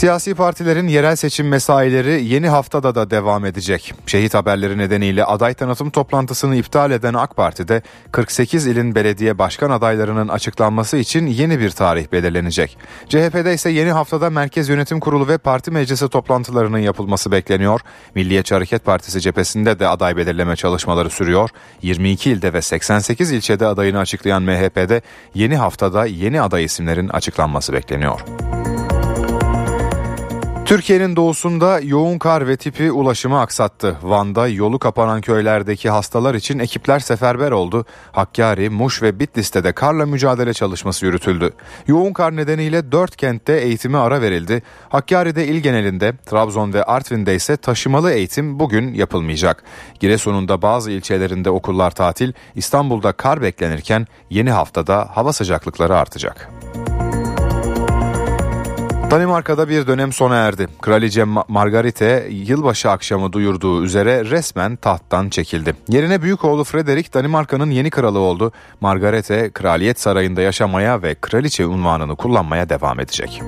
Siyasi partilerin yerel seçim mesaileri yeni haftada da devam edecek. Şehit haberleri nedeniyle aday tanıtım toplantısını iptal eden AK Parti'de 48 ilin belediye başkan adaylarının açıklanması için yeni bir tarih belirlenecek. CHP'de ise yeni haftada Merkez Yönetim Kurulu ve parti meclisi toplantılarının yapılması bekleniyor. Milliyetçi Hareket Partisi cephesinde de aday belirleme çalışmaları sürüyor. 22 ilde ve 88 ilçede adayını açıklayan MHP'de yeni haftada yeni aday isimlerin açıklanması bekleniyor. Türkiye'nin doğusunda yoğun kar ve tipi ulaşımı aksattı. Van'da yolu kapanan köylerdeki hastalar için ekipler seferber oldu. Hakkari, Muş ve Bitlis'te de karla mücadele çalışması yürütüldü. Yoğun kar nedeniyle 4 kentte eğitime ara verildi. Hakkari'de il genelinde, Trabzon ve Artvin'de ise taşımalı eğitim bugün yapılmayacak. Giresun'un da bazı ilçelerinde okullar tatil, İstanbul'da kar beklenirken yeni haftada hava sıcaklıkları artacak. Danimarka'da bir dönem sona erdi. Kraliçe Margarete yılbaşı akşamı duyurduğu üzere resmen tahttan çekildi. Yerine büyük oğlu Frederick Danimarka'nın yeni kralı oldu. Margarete kraliyet sarayında yaşamaya ve kraliçe unvanını kullanmaya devam edecek.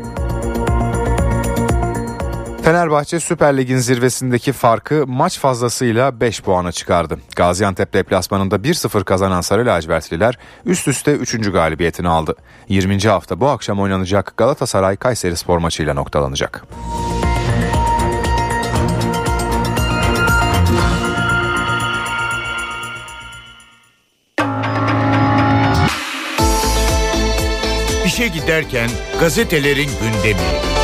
Fenerbahçe Süper Lig'in zirvesindeki farkı maç fazlasıyla 5 puana çıkardı. Gaziantep deplasmanında 1-0 kazanan Sarı Lacivertliler üst üste 3. galibiyetini aldı. 20. hafta bu akşam oynanacak Galatasaray Kayseri Spor maçıyla noktalanacak. İşe giderken gazetelerin gündemi.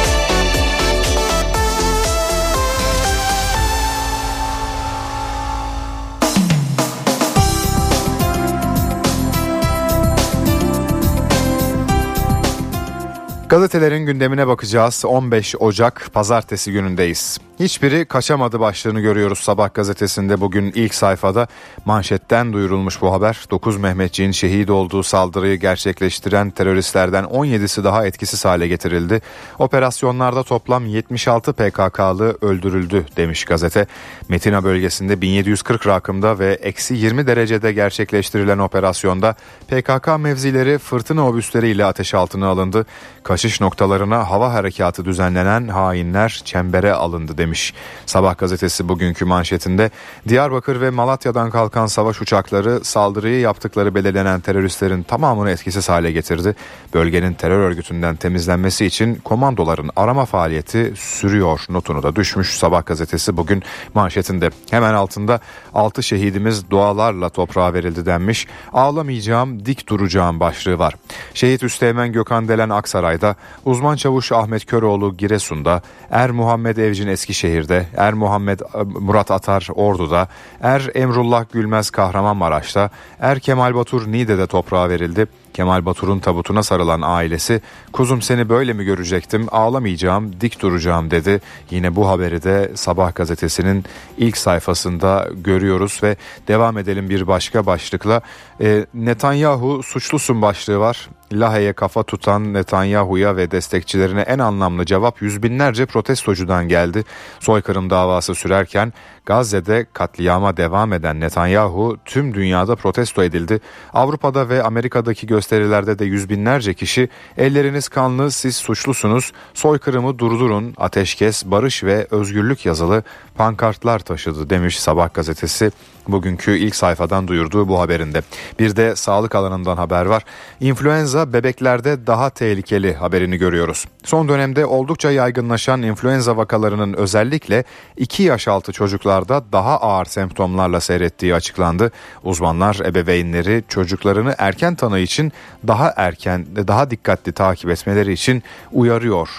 Gazetelerin gündemine bakacağız. 15 Ocak pazartesi günündeyiz. Hiçbiri kaçamadı başlığını görüyoruz Sabah gazetesinde bugün ilk sayfada manşetten duyurulmuş bu haber. 9 Mehmetçiğin şehit olduğu saldırıyı gerçekleştiren teröristlerden 17'si daha etkisiz hale getirildi. Operasyonlarda toplam 76 PKK'lı öldürüldü demiş gazete. Metina bölgesinde 1740 rakımda ve eksi 20 derecede gerçekleştirilen operasyonda PKK mevzileri fırtına obüsleriyle ateş altına alındı. Kaşış geçiş noktalarına hava harekatı düzenlenen hainler çembere alındı demiş. Sabah gazetesi bugünkü manşetinde Diyarbakır ve Malatya'dan kalkan savaş uçakları saldırıyı yaptıkları belirlenen teröristlerin tamamını etkisiz hale getirdi. Bölgenin terör örgütünden temizlenmesi için komandoların arama faaliyeti sürüyor notunu da düşmüş. Sabah gazetesi bugün manşetinde hemen altında 6 şehidimiz dualarla toprağa verildi denmiş. Ağlamayacağım dik duracağım başlığı var. Şehit Üsteğmen Gökhan Delen Aksaray'da, uzman çavuş Ahmet Köroğlu Giresun'da, Er Muhammed Evcin Eskişehir'de, Er Muhammed e, Murat Atar Ordu'da, Er Emrullah Gülmez Kahramanmaraş'ta, Er Kemal Batur Niğde'de toprağa verildi. Kemal Batur'un tabutuna sarılan ailesi kuzum seni böyle mi görecektim ağlamayacağım dik duracağım dedi. Yine bu haberi de Sabah gazetesinin ilk sayfasında görüyoruz ve devam edelim bir başka başlıkla. E, Netanyahu suçlusun başlığı var. Lahey'e kafa tutan Netanyahu'ya ve destekçilerine en anlamlı cevap yüz binlerce protestocudan geldi. Soykırım davası sürerken Gazze'de katliama devam eden Netanyahu tüm dünyada protesto edildi. Avrupa'da ve Amerika'daki gösterilerde de yüz binlerce kişi elleriniz kanlı siz suçlusunuz soykırımı durdurun ateşkes barış ve özgürlük yazılı pankartlar taşıdı demiş Sabah gazetesi bugünkü ilk sayfadan duyurduğu bu haberinde. Bir de sağlık alanından haber var. İnfluenza bebeklerde daha tehlikeli haberini görüyoruz. Son dönemde oldukça yaygınlaşan influenza vakalarının özellikle 2 yaş altı çocuklarda daha ağır semptomlarla seyrettiği açıklandı. Uzmanlar ebeveynleri çocuklarını erken tanı için daha erken daha dikkatli takip etmeleri için uyarıyor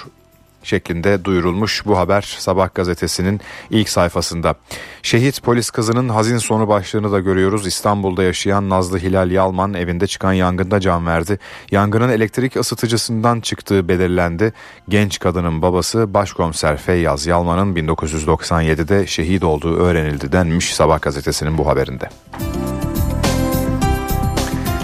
şeklinde duyurulmuş bu haber Sabah gazetesinin ilk sayfasında. Şehit polis kızının hazin sonu başlığını da görüyoruz. İstanbul'da yaşayan Nazlı Hilal Yalman evinde çıkan yangında can verdi. Yangının elektrik ısıtıcısından çıktığı belirlendi. Genç kadının babası başkomiser Feyyaz Yalman'ın 1997'de şehit olduğu öğrenildi denmiş Sabah gazetesinin bu haberinde.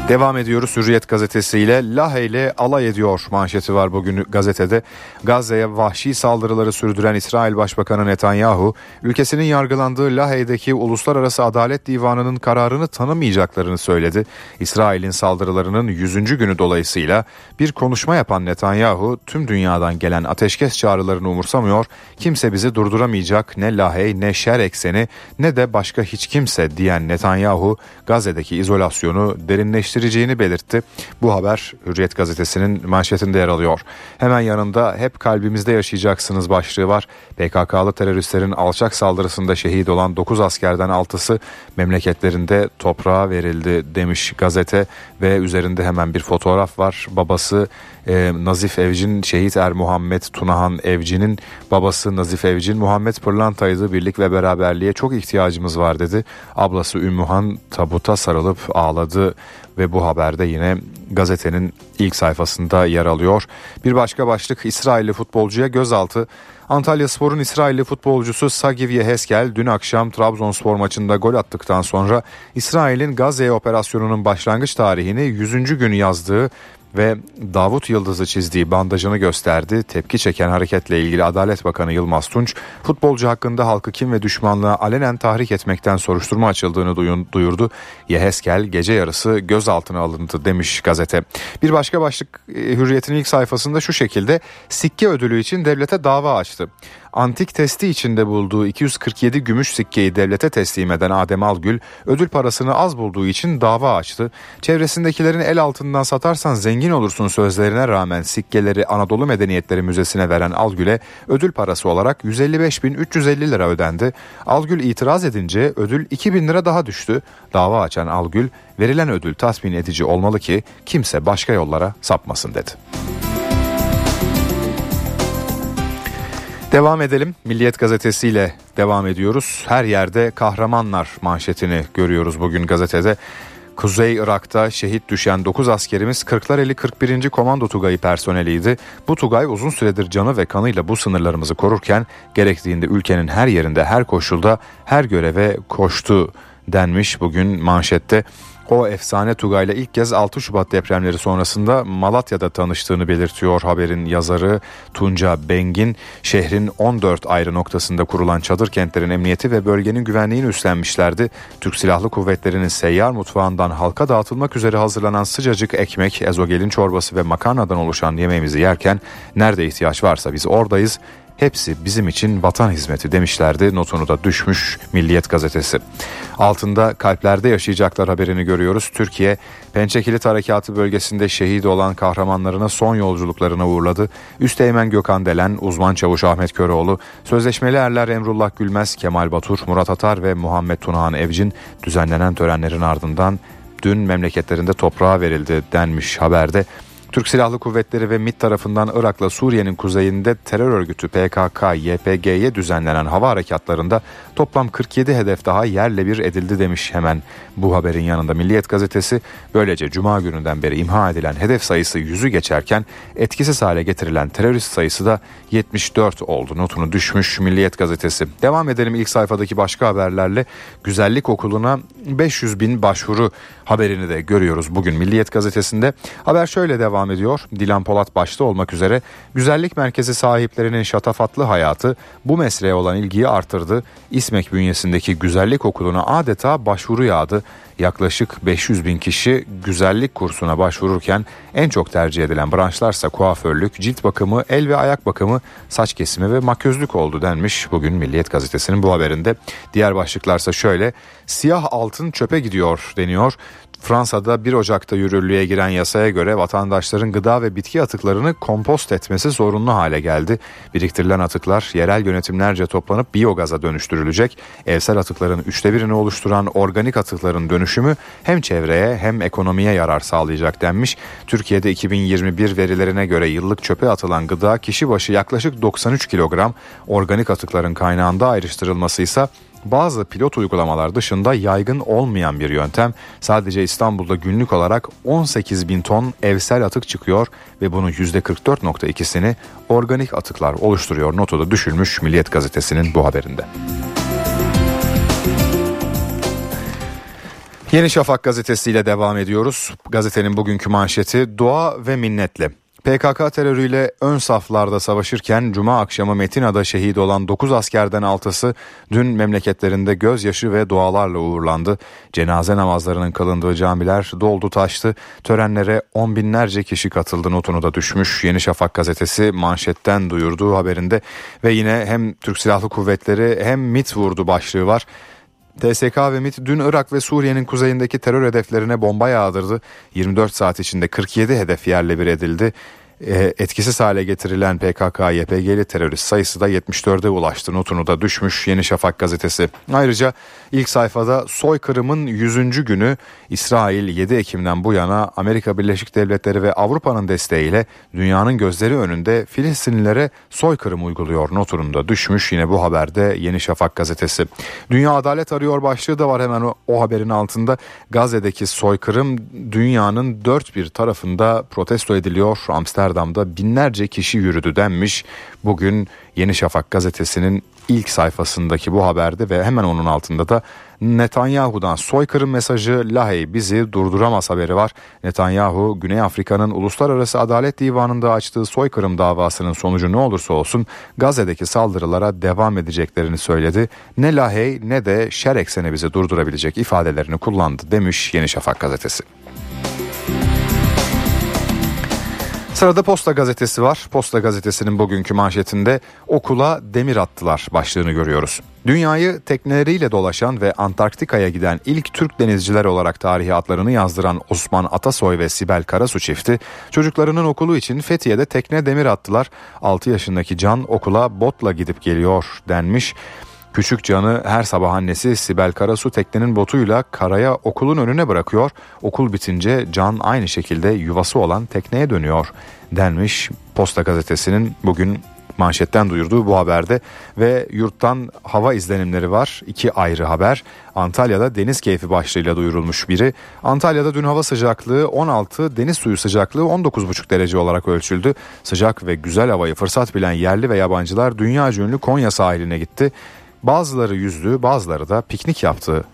Devam ediyoruz Hürriyet gazetesiyle Lahe ile alay ediyor manşeti var bugün gazetede. Gazze'ye vahşi saldırıları sürdüren İsrail Başbakanı Netanyahu ülkesinin yargılandığı Lahe'deki Uluslararası Adalet Divanı'nın kararını tanımayacaklarını söyledi. İsrail'in saldırılarının 100. günü dolayısıyla bir konuşma yapan Netanyahu tüm dünyadan gelen ateşkes çağrılarını umursamıyor. Kimse bizi durduramayacak ne Lahey ne şer ekseni ne de başka hiç kimse diyen Netanyahu Gazze'deki izolasyonu derinleştirdi geliştireceğini belirtti. Bu haber Hürriyet gazetesinin manşetinde yer alıyor. Hemen yanında hep kalbimizde yaşayacaksınız başlığı var. PKK'lı teröristlerin alçak saldırısında şehit olan 9 askerden 6'sı memleketlerinde toprağa verildi demiş gazete ve üzerinde hemen bir fotoğraf var. Babası e, Nazif Evcin, şehit Er Muhammed Tunahan Evcin'in babası Nazif Evcin, Muhammed Pırlantaydı birlik ve beraberliğe çok ihtiyacımız var dedi. Ablası Ümmühan tabuta sarılıp ağladı ve bu haberde yine gazetenin ilk sayfasında yer alıyor. Bir başka başlık İsrailli futbolcuya gözaltı. Antalya Spor'un İsrailli futbolcusu Sagiv Yeheskel dün akşam Trabzonspor maçında gol attıktan sonra İsrail'in Gazze operasyonunun başlangıç tarihini 100. gün yazdığı ve Davut Yıldız'ı çizdiği bandajını gösterdi. Tepki çeken hareketle ilgili Adalet Bakanı Yılmaz Tunç, futbolcu hakkında halkı kim ve düşmanlığa alenen tahrik etmekten soruşturma açıldığını duyurdu. Yeheskel gece yarısı gözaltına alındı demiş gazete. Bir başka başlık e, Hürriyet'in ilk sayfasında şu şekilde sikke ödülü için devlete dava açtı antik testi içinde bulduğu 247 gümüş sikkeyi devlete teslim eden Adem Algül ödül parasını az bulduğu için dava açtı. Çevresindekilerin el altından satarsan zengin olursun sözlerine rağmen sikkeleri Anadolu Medeniyetleri Müzesi'ne veren Algül'e ödül parası olarak 155.350 lira ödendi. Algül itiraz edince ödül 2000 lira daha düştü. Dava açan Algül verilen ödül tatmin edici olmalı ki kimse başka yollara sapmasın dedi. Devam edelim. Milliyet gazetesiyle devam ediyoruz. Her yerde kahramanlar manşetini görüyoruz bugün gazetede. Kuzey Irak'ta şehit düşen 9 askerimiz Kırklareli 41. Komando Tugayı personeliydi. Bu Tugay uzun süredir canı ve kanıyla bu sınırlarımızı korurken gerektiğinde ülkenin her yerinde her koşulda her göreve koştu denmiş bugün manşette. O efsane Tugay'la ilk kez 6 Şubat depremleri sonrasında Malatya'da tanıştığını belirtiyor haberin yazarı Tunca Bengin. Şehrin 14 ayrı noktasında kurulan çadır kentlerin emniyeti ve bölgenin güvenliğini üstlenmişlerdi. Türk Silahlı Kuvvetleri'nin seyyar mutfağından halka dağıtılmak üzere hazırlanan sıcacık ekmek, ezogelin çorbası ve makarnadan oluşan yemeğimizi yerken nerede ihtiyaç varsa biz oradayız Hepsi bizim için vatan hizmeti demişlerdi notunu da düşmüş Milliyet gazetesi. Altında kalplerde yaşayacaklar haberini görüyoruz. Türkiye Pençekilit Harekatı bölgesinde şehit olan kahramanlarına son yolculuklarına uğurladı. Üsteğmen Gökhan Delen, uzman çavuş Ahmet Köroğlu, sözleşmeli erler Emrullah Gülmez, Kemal Batur, Murat Atar ve Muhammed Tunahan Evcin düzenlenen törenlerin ardından dün memleketlerinde toprağa verildi denmiş haberde. Türk Silahlı Kuvvetleri ve MİT tarafından Irak'la Suriye'nin kuzeyinde terör örgütü PKK-YPG'ye düzenlenen hava harekatlarında toplam 47 hedef daha yerle bir edildi demiş hemen bu haberin yanında Milliyet gazetesi. Böylece cuma gününden beri imha edilen hedef sayısı yüzü geçerken etkisiz hale getirilen terörist sayısı da 74 oldu notunu düşmüş Milliyet gazetesi. Devam edelim ilk sayfadaki başka haberlerle güzellik okuluna 500 bin başvuru haberini de görüyoruz bugün Milliyet gazetesinde. Haber şöyle devam ediyor. Dilan Polat başta olmak üzere güzellik merkezi sahiplerinin şatafatlı hayatı bu mesleğe olan ilgiyi artırdı. İSMEK bünyesindeki güzellik okuluna adeta başvuru yağdı. Yaklaşık 500 bin kişi güzellik kursuna başvururken en çok tercih edilen branşlarsa kuaförlük, cilt bakımı, el ve ayak bakımı, saç kesimi ve makyözlük oldu denmiş bugün Milliyet Gazetesi'nin bu haberinde. Diğer başlıklarsa şöyle siyah altın çöpe gidiyor deniyor. Fransa'da 1 Ocak'ta yürürlüğe giren yasaya göre vatandaşların gıda ve bitki atıklarını kompost etmesi zorunlu hale geldi. Biriktirilen atıklar yerel yönetimlerce toplanıp biyogaza dönüştürülecek. Evsel atıkların üçte birini oluşturan organik atıkların dönüşümü hem çevreye hem ekonomiye yarar sağlayacak denmiş. Türkiye'de 2021 verilerine göre yıllık çöpe atılan gıda kişi başı yaklaşık 93 kilogram. Organik atıkların kaynağında ayrıştırılması ise bazı pilot uygulamalar dışında yaygın olmayan bir yöntem. Sadece İstanbul'da günlük olarak 18 bin ton evsel atık çıkıyor ve bunun %44.2'sini organik atıklar oluşturuyor. Notu da düşülmüş Milliyet Gazetesi'nin bu haberinde. Yeni Şafak gazetesiyle devam ediyoruz. Gazetenin bugünkü manşeti dua ve minnetle. PKK terörüyle ön saflarda savaşırken Cuma akşamı Metina'da şehit olan 9 askerden 6'sı dün memleketlerinde gözyaşı ve dualarla uğurlandı. Cenaze namazlarının kılındığı camiler doldu taştı. Törenlere on binlerce kişi katıldı notunu da düşmüş. Yeni Şafak gazetesi manşetten duyurduğu haberinde ve yine hem Türk Silahlı Kuvvetleri hem MIT vurdu başlığı var. TSK ve MIT dün Irak ve Suriye'nin kuzeyindeki terör hedeflerine bomba yağdırdı. 24 saat içinde 47 hedef yerle bir edildi. E, etkisiz hale getirilen PKK-YPG'li terörist sayısı da 74'e ulaştı. Notunu da düşmüş Yeni Şafak gazetesi. Ayrıca ilk sayfada soykırımın 100. günü İsrail 7 Ekim'den bu yana Amerika Birleşik Devletleri ve Avrupa'nın desteğiyle dünyanın gözleri önünde Filistinlilere soykırım uyguluyor. Notunu da düşmüş yine bu haberde Yeni Şafak gazetesi. Dünya adalet arıyor başlığı da var hemen o, o haberin altında. Gazze'deki soykırım dünyanın dört bir tarafında protesto ediliyor. Amsterdam Amsterdam'da binlerce kişi yürüdü denmiş. Bugün Yeni Şafak gazetesinin ilk sayfasındaki bu haberde ve hemen onun altında da Netanyahu'dan soykırım mesajı Lahey bizi durduramaz haberi var. Netanyahu Güney Afrika'nın Uluslararası Adalet Divanı'nda açtığı soykırım davasının sonucu ne olursa olsun Gazze'deki saldırılara devam edeceklerini söyledi. Ne Lahey ne de şer ekseni bizi durdurabilecek ifadelerini kullandı demiş Yeni Şafak gazetesi. Sırada Posta Gazetesi var. Posta Gazetesi'nin bugünkü manşetinde okula demir attılar başlığını görüyoruz. Dünyayı tekneleriyle dolaşan ve Antarktika'ya giden ilk Türk denizciler olarak tarihi adlarını yazdıran Osman Atasoy ve Sibel Karasu çifti çocuklarının okulu için Fethiye'de tekne demir attılar. 6 yaşındaki Can okula botla gidip geliyor denmiş. Küçük Can'ı her sabah annesi Sibel Karasu teknenin botuyla karaya okulun önüne bırakıyor. Okul bitince Can aynı şekilde yuvası olan tekneye dönüyor denmiş Posta Gazetesi'nin bugün manşetten duyurduğu bu haberde ve yurttan hava izlenimleri var. İki ayrı haber. Antalya'da deniz keyfi başlığıyla duyurulmuş biri. Antalya'da dün hava sıcaklığı 16, deniz suyu sıcaklığı 19,5 derece olarak ölçüldü. Sıcak ve güzel havayı fırsat bilen yerli ve yabancılar dünya ünlü Konya sahiline gitti. Bazıları yüzdü bazıları da piknik yaptı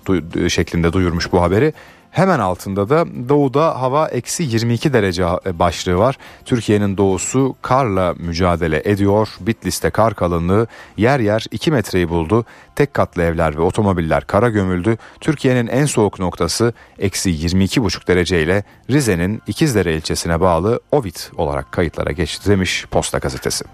şeklinde duyurmuş bu haberi. Hemen altında da doğuda hava eksi 22 derece başlığı var. Türkiye'nin doğusu karla mücadele ediyor. Bitlis'te kar kalınlığı yer yer 2 metreyi buldu. Tek katlı evler ve otomobiller kara gömüldü. Türkiye'nin en soğuk noktası eksi 22,5 derece ile Rize'nin İkizdere ilçesine bağlı Ovit olarak kayıtlara geçti demiş Posta Gazetesi.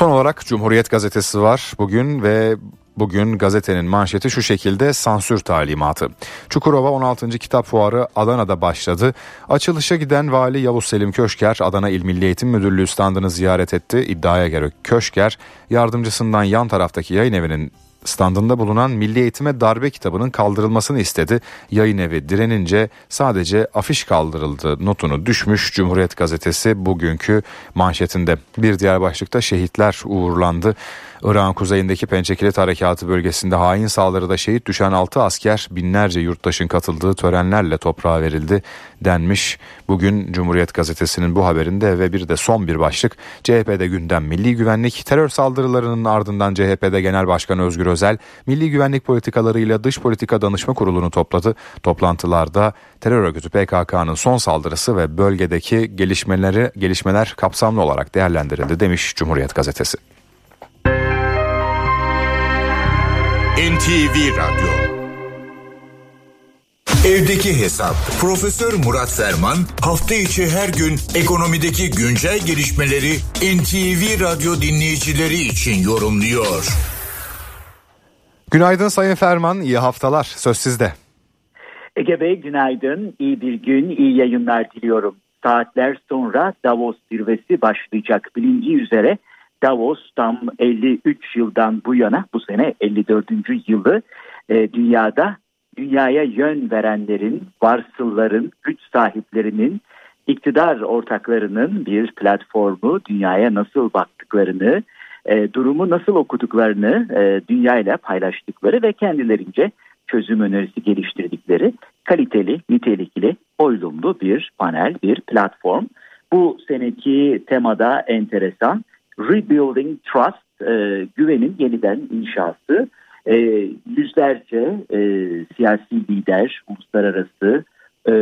Son olarak Cumhuriyet Gazetesi var bugün ve Bugün gazetenin manşeti şu şekilde sansür talimatı. Çukurova 16. Kitap Fuarı Adana'da başladı. Açılışa giden Vali Yavuz Selim Köşker Adana İl Milli Eğitim Müdürlüğü standını ziyaret etti. İddiaya göre Köşker yardımcısından yan taraftaki yayın evinin standında bulunan Milli Eğitime Darbe kitabının kaldırılmasını istedi. Yayın evi direnince sadece afiş kaldırıldı notunu düşmüş Cumhuriyet Gazetesi bugünkü manşetinde. Bir diğer başlıkta şehitler uğurlandı. Irak'ın kuzeyindeki Pençekilit Harekatı bölgesinde hain saldırıda şehit düşen 6 asker binlerce yurttaşın katıldığı törenlerle toprağa verildi denmiş. Bugün Cumhuriyet Gazetesi'nin bu haberinde ve bir de son bir başlık CHP'de gündem milli güvenlik terör saldırılarının ardından CHP'de Genel Başkan Özgür Özel milli güvenlik politikalarıyla dış politika danışma kurulunu topladı. Toplantılarda terör örgütü PKK'nın son saldırısı ve bölgedeki gelişmeleri gelişmeler kapsamlı olarak değerlendirildi demiş Cumhuriyet Gazetesi. NTV Radyo Evdeki Hesap Profesör Murat Ferman hafta içi her gün ekonomideki güncel gelişmeleri NTV Radyo dinleyicileri için yorumluyor. Günaydın Sayın Ferman, iyi haftalar. Söz sizde. Ege Bey günaydın, iyi bir gün, iyi yayınlar diliyorum. Saatler sonra Davos zirvesi başlayacak bilindiği üzere Davos tam 53 yıldan bu yana bu sene 54. yılı e, dünyada dünyaya yön verenlerin, varsılların, güç sahiplerinin, iktidar ortaklarının bir platformu dünyaya nasıl baktıklarını, e, durumu nasıl okuduklarını e, dünyayla paylaştıkları ve kendilerince çözüm önerisi geliştirdikleri kaliteli, nitelikli, oylumlu bir panel, bir platform. Bu seneki temada enteresan Rebuilding Trust, e, güvenin yeniden inşası. E, yüzlerce e, siyasi lider, uluslararası e,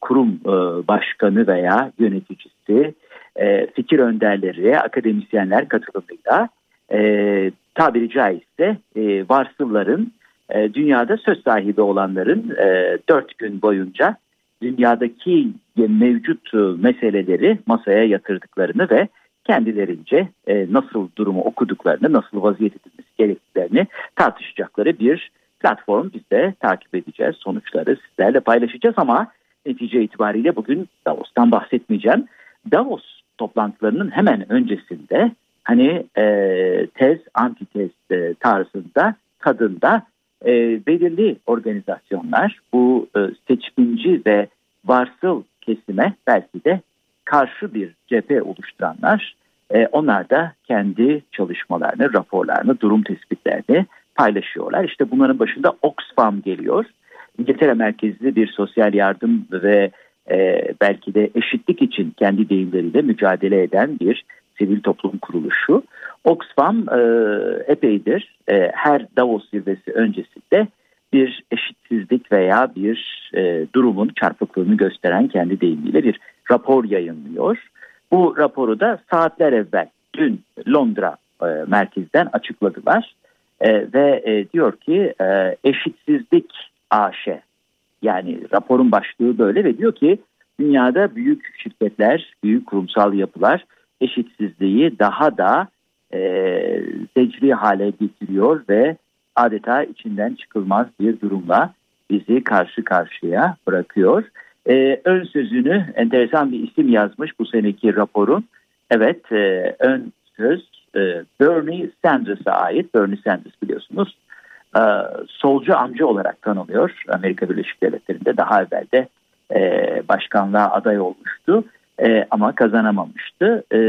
kurum e, başkanı veya yöneticisi, e, fikir önderleri, akademisyenler katılımıyla e, tabiri caizse e, varsılların, e, dünyada söz sahibi olanların e, dört gün boyunca dünyadaki mevcut meseleleri masaya yatırdıklarını ve kendilerince e, nasıl durumu okuduklarını, nasıl vaziyet edilmesi gerektiklerini tartışacakları bir platform. Biz de takip edeceğiz. Sonuçları sizlerle paylaşacağız ama netice itibariyle bugün Davos'tan bahsetmeyeceğim. Davos toplantılarının hemen öncesinde hani e, tez, antitez e, tarzında, tadında e, belirli organizasyonlar bu e, seçkinci ve varsıl kesime belki de karşı bir cephe oluşturanlar e, onlar da kendi çalışmalarını, raporlarını, durum tespitlerini paylaşıyorlar. İşte bunların başında Oxfam geliyor. İngiltere merkezli bir sosyal yardım ve e, belki de eşitlik için kendi deyimleriyle mücadele eden bir sivil toplum kuruluşu. Oxfam e, epeydir her Davos zirvesi öncesinde bir eşitsizlik veya bir durumun çarpıklığını gösteren kendi deyimiyle bir rapor yayınlıyor. Bu raporu da saatler evvel dün Londra e, merkezden açıkladılar e, ve e, diyor ki e, eşitsizlik AŞ yani raporun başlığı böyle ve diyor ki dünyada büyük şirketler, büyük kurumsal yapılar eşitsizliği daha da e, zecri hale getiriyor ve adeta içinden çıkılmaz bir durumla bizi karşı karşıya bırakıyor. Ee, ön sözünü enteresan bir isim yazmış bu seneki raporun. Evet e, ön söz e, Bernie Sanders'a ait. Bernie Sanders biliyorsunuz e, solcu amca olarak tanınıyor. Amerika Birleşik Devletleri'nde daha evvel de e, başkanlığa aday olmuştu. E, ama kazanamamıştı. E,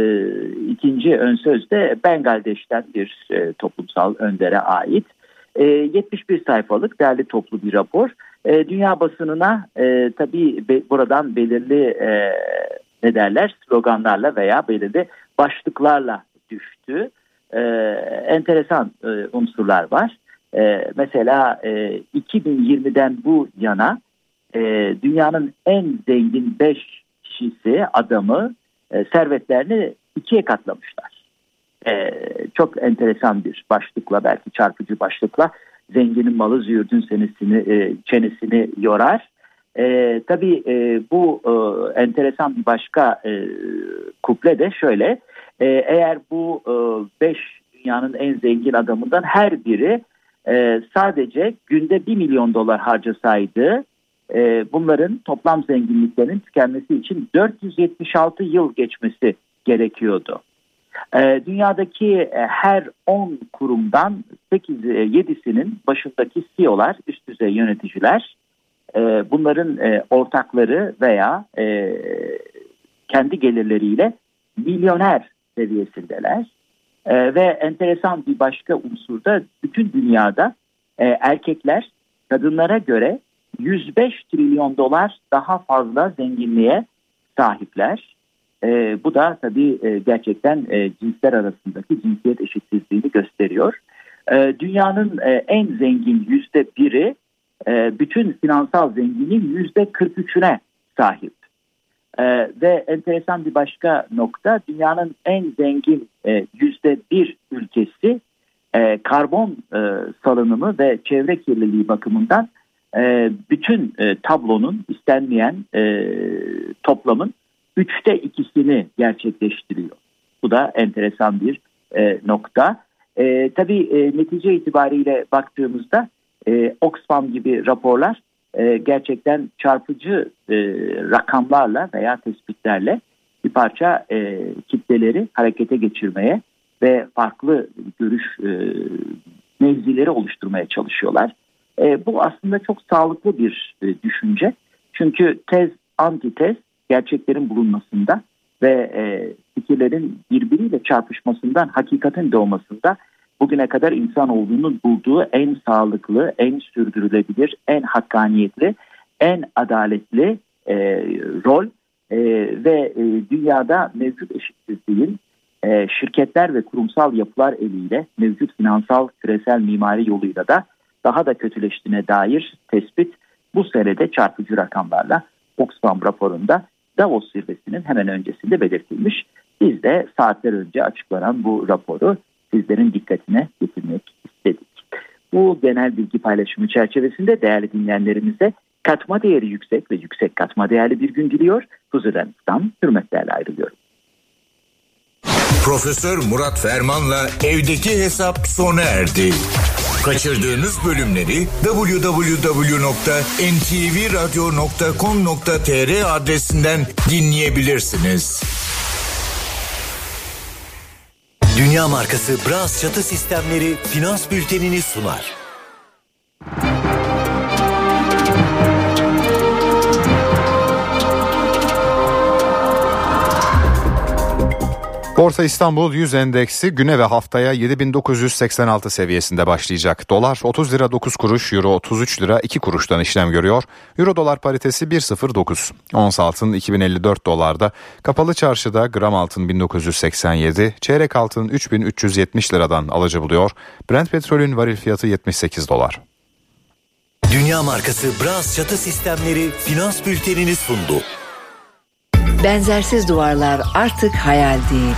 ikinci ön söz de Bengaldeş'ten bir e, toplumsal öndere ait. E, 71 sayfalık değerli toplu bir rapor. E, dünya basınına e, tabii be, buradan belirli e, ne derler sloganlarla veya belirli başlıklarla düştü. E, enteresan e, unsurlar var. E, mesela e, 2020'den bu yana e, dünyanın en zengin 5 kişisi adamı e, servetlerini ikiye katlamışlar. E, çok enteresan bir başlıkla belki çarpıcı başlıkla zenginin malı züğürdün senesini, e, çenesini yorar. E, tabii e, bu e, enteresan bir başka e, kuple de şöyle. E, eğer bu 5 e, dünyanın en zengin adamından her biri e, sadece günde 1 milyon dolar harcasaydı e, bunların toplam zenginliklerinin tükenmesi için 476 yıl geçmesi gerekiyordu. E, dünyadaki e, her 10 kurumdan 8 7'sinin başındaki CEO'lar, üst düzey yöneticiler e, bunların e, ortakları veya e, kendi gelirleriyle milyoner seviyesindeler. E, ve enteresan bir başka unsur da bütün dünyada e, erkekler kadınlara göre 105 trilyon dolar daha fazla zenginliğe sahipler. E, bu da tabii e, gerçekten e, cinsler arasındaki cinsiyet eşitsizliğini gösteriyor. E, dünyanın e, en zengin yüzde biri e, bütün finansal zenginliğin yüzde 43'üne sahip. E, ve enteresan bir başka nokta dünyanın en zengin e, yüzde bir ülkesi e, karbon e, salınımı ve çevre kirliliği bakımından e, bütün e, tablonun istenmeyen e, toplamın üçte ikisini gerçekleştiriyor. Bu da enteresan bir e, nokta. E, tabii e, netice itibariyle baktığımızda e, Oxfam gibi raporlar e, gerçekten çarpıcı e, rakamlarla veya tespitlerle bir parça e, kitleleri harekete geçirmeye ve farklı görüş e, mevzileri oluşturmaya çalışıyorlar. E, bu aslında çok sağlıklı bir e, düşünce. Çünkü tez, antitez gerçeklerin bulunmasında ve e, fikirlerin birbiriyle çarpışmasından hakikatin doğmasında bugüne kadar insan olduğunu bulduğu en sağlıklı, en sürdürülebilir, en hakkaniyetli, en adaletli e, rol e, ve e, dünyada mevcut eşitsizliğin e, şirketler ve kurumsal yapılar eliyle mevcut finansal küresel mimari yoluyla da daha da kötüleştiğine dair tespit bu senede çarpıcı rakamlarla Oxfam raporunda Davos zirvesinin hemen öncesinde belirtilmiş. Biz de saatler önce açıklanan bu raporu sizlerin dikkatine getirmek istedik. Bu genel bilgi paylaşımı çerçevesinde değerli dinleyenlerimize katma değeri yüksek ve yüksek katma değerli bir gün diliyor. Huzurlarınızdan hürmetlerle ayrılıyorum. Profesör Murat Ferman'la evdeki hesap sona erdi. Kaçırdığınız bölümleri www.ntvradio.com.tr adresinden dinleyebilirsiniz. Dünya markası Bras çatı sistemleri finans bültenini sunar. Borsa İstanbul 100 endeksi güne ve haftaya 7986 seviyesinde başlayacak. Dolar 30 lira 9 kuruş, euro 33 lira 2 kuruştan işlem görüyor. Euro dolar paritesi 1.09. Ons altın 2054 dolarda. Kapalı çarşıda gram altın 1987, çeyrek altın 3370 liradan alıcı buluyor. Brent petrolün varil fiyatı 78 dolar. Dünya markası Bras çatı sistemleri finans bültenini sundu. Benzersiz duvarlar artık hayal değil.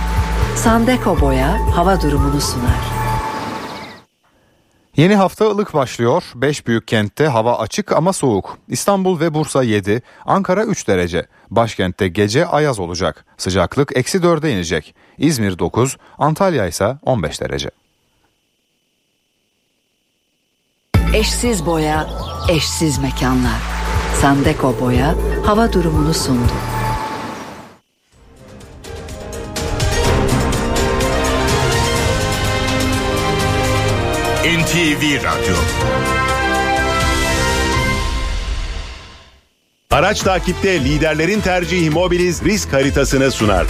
Sandeko Boya hava durumunu sunar. Yeni hafta ılık başlıyor. 5 büyük kentte hava açık ama soğuk. İstanbul ve Bursa 7, Ankara 3 derece. Başkentte gece ayaz olacak. Sıcaklık eksi 4'e inecek. İzmir 9, Antalya ise 15 derece. Eşsiz boya, eşsiz mekanlar. Sandeko Boya hava durumunu sundu. NTV Radyo Araç takipte liderlerin tercihi Mobiliz risk haritasını sunar.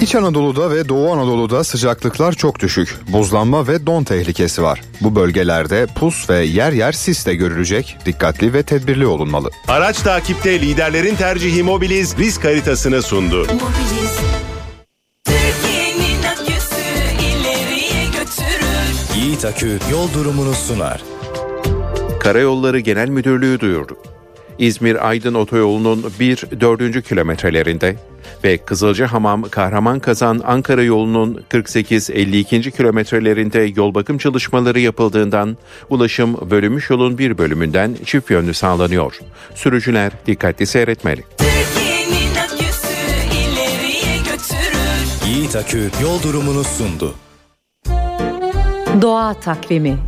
İç Anadolu'da ve Doğu Anadolu'da sıcaklıklar çok düşük. Buzlanma ve don tehlikesi var. Bu bölgelerde pus ve yer yer sis de görülecek. Dikkatli ve tedbirli olunmalı. Araç takipte liderlerin tercihi Mobiliz risk haritasını sundu. Mobiliz. Yiğit Akü yol durumunu sunar. Karayolları Genel Müdürlüğü duyurdu. İzmir-Aydın otoyolunun 1-4. kilometrelerinde ve Kızılcahamam Kahraman Kazan Ankara yolunun 48-52. kilometrelerinde yol bakım çalışmaları yapıldığından ulaşım bölünmüş yolun bir bölümünden çift yönlü sağlanıyor. Sürücüler dikkatli seyretmeli. Yiğit Akü yol durumunu sundu. Doğa takvimi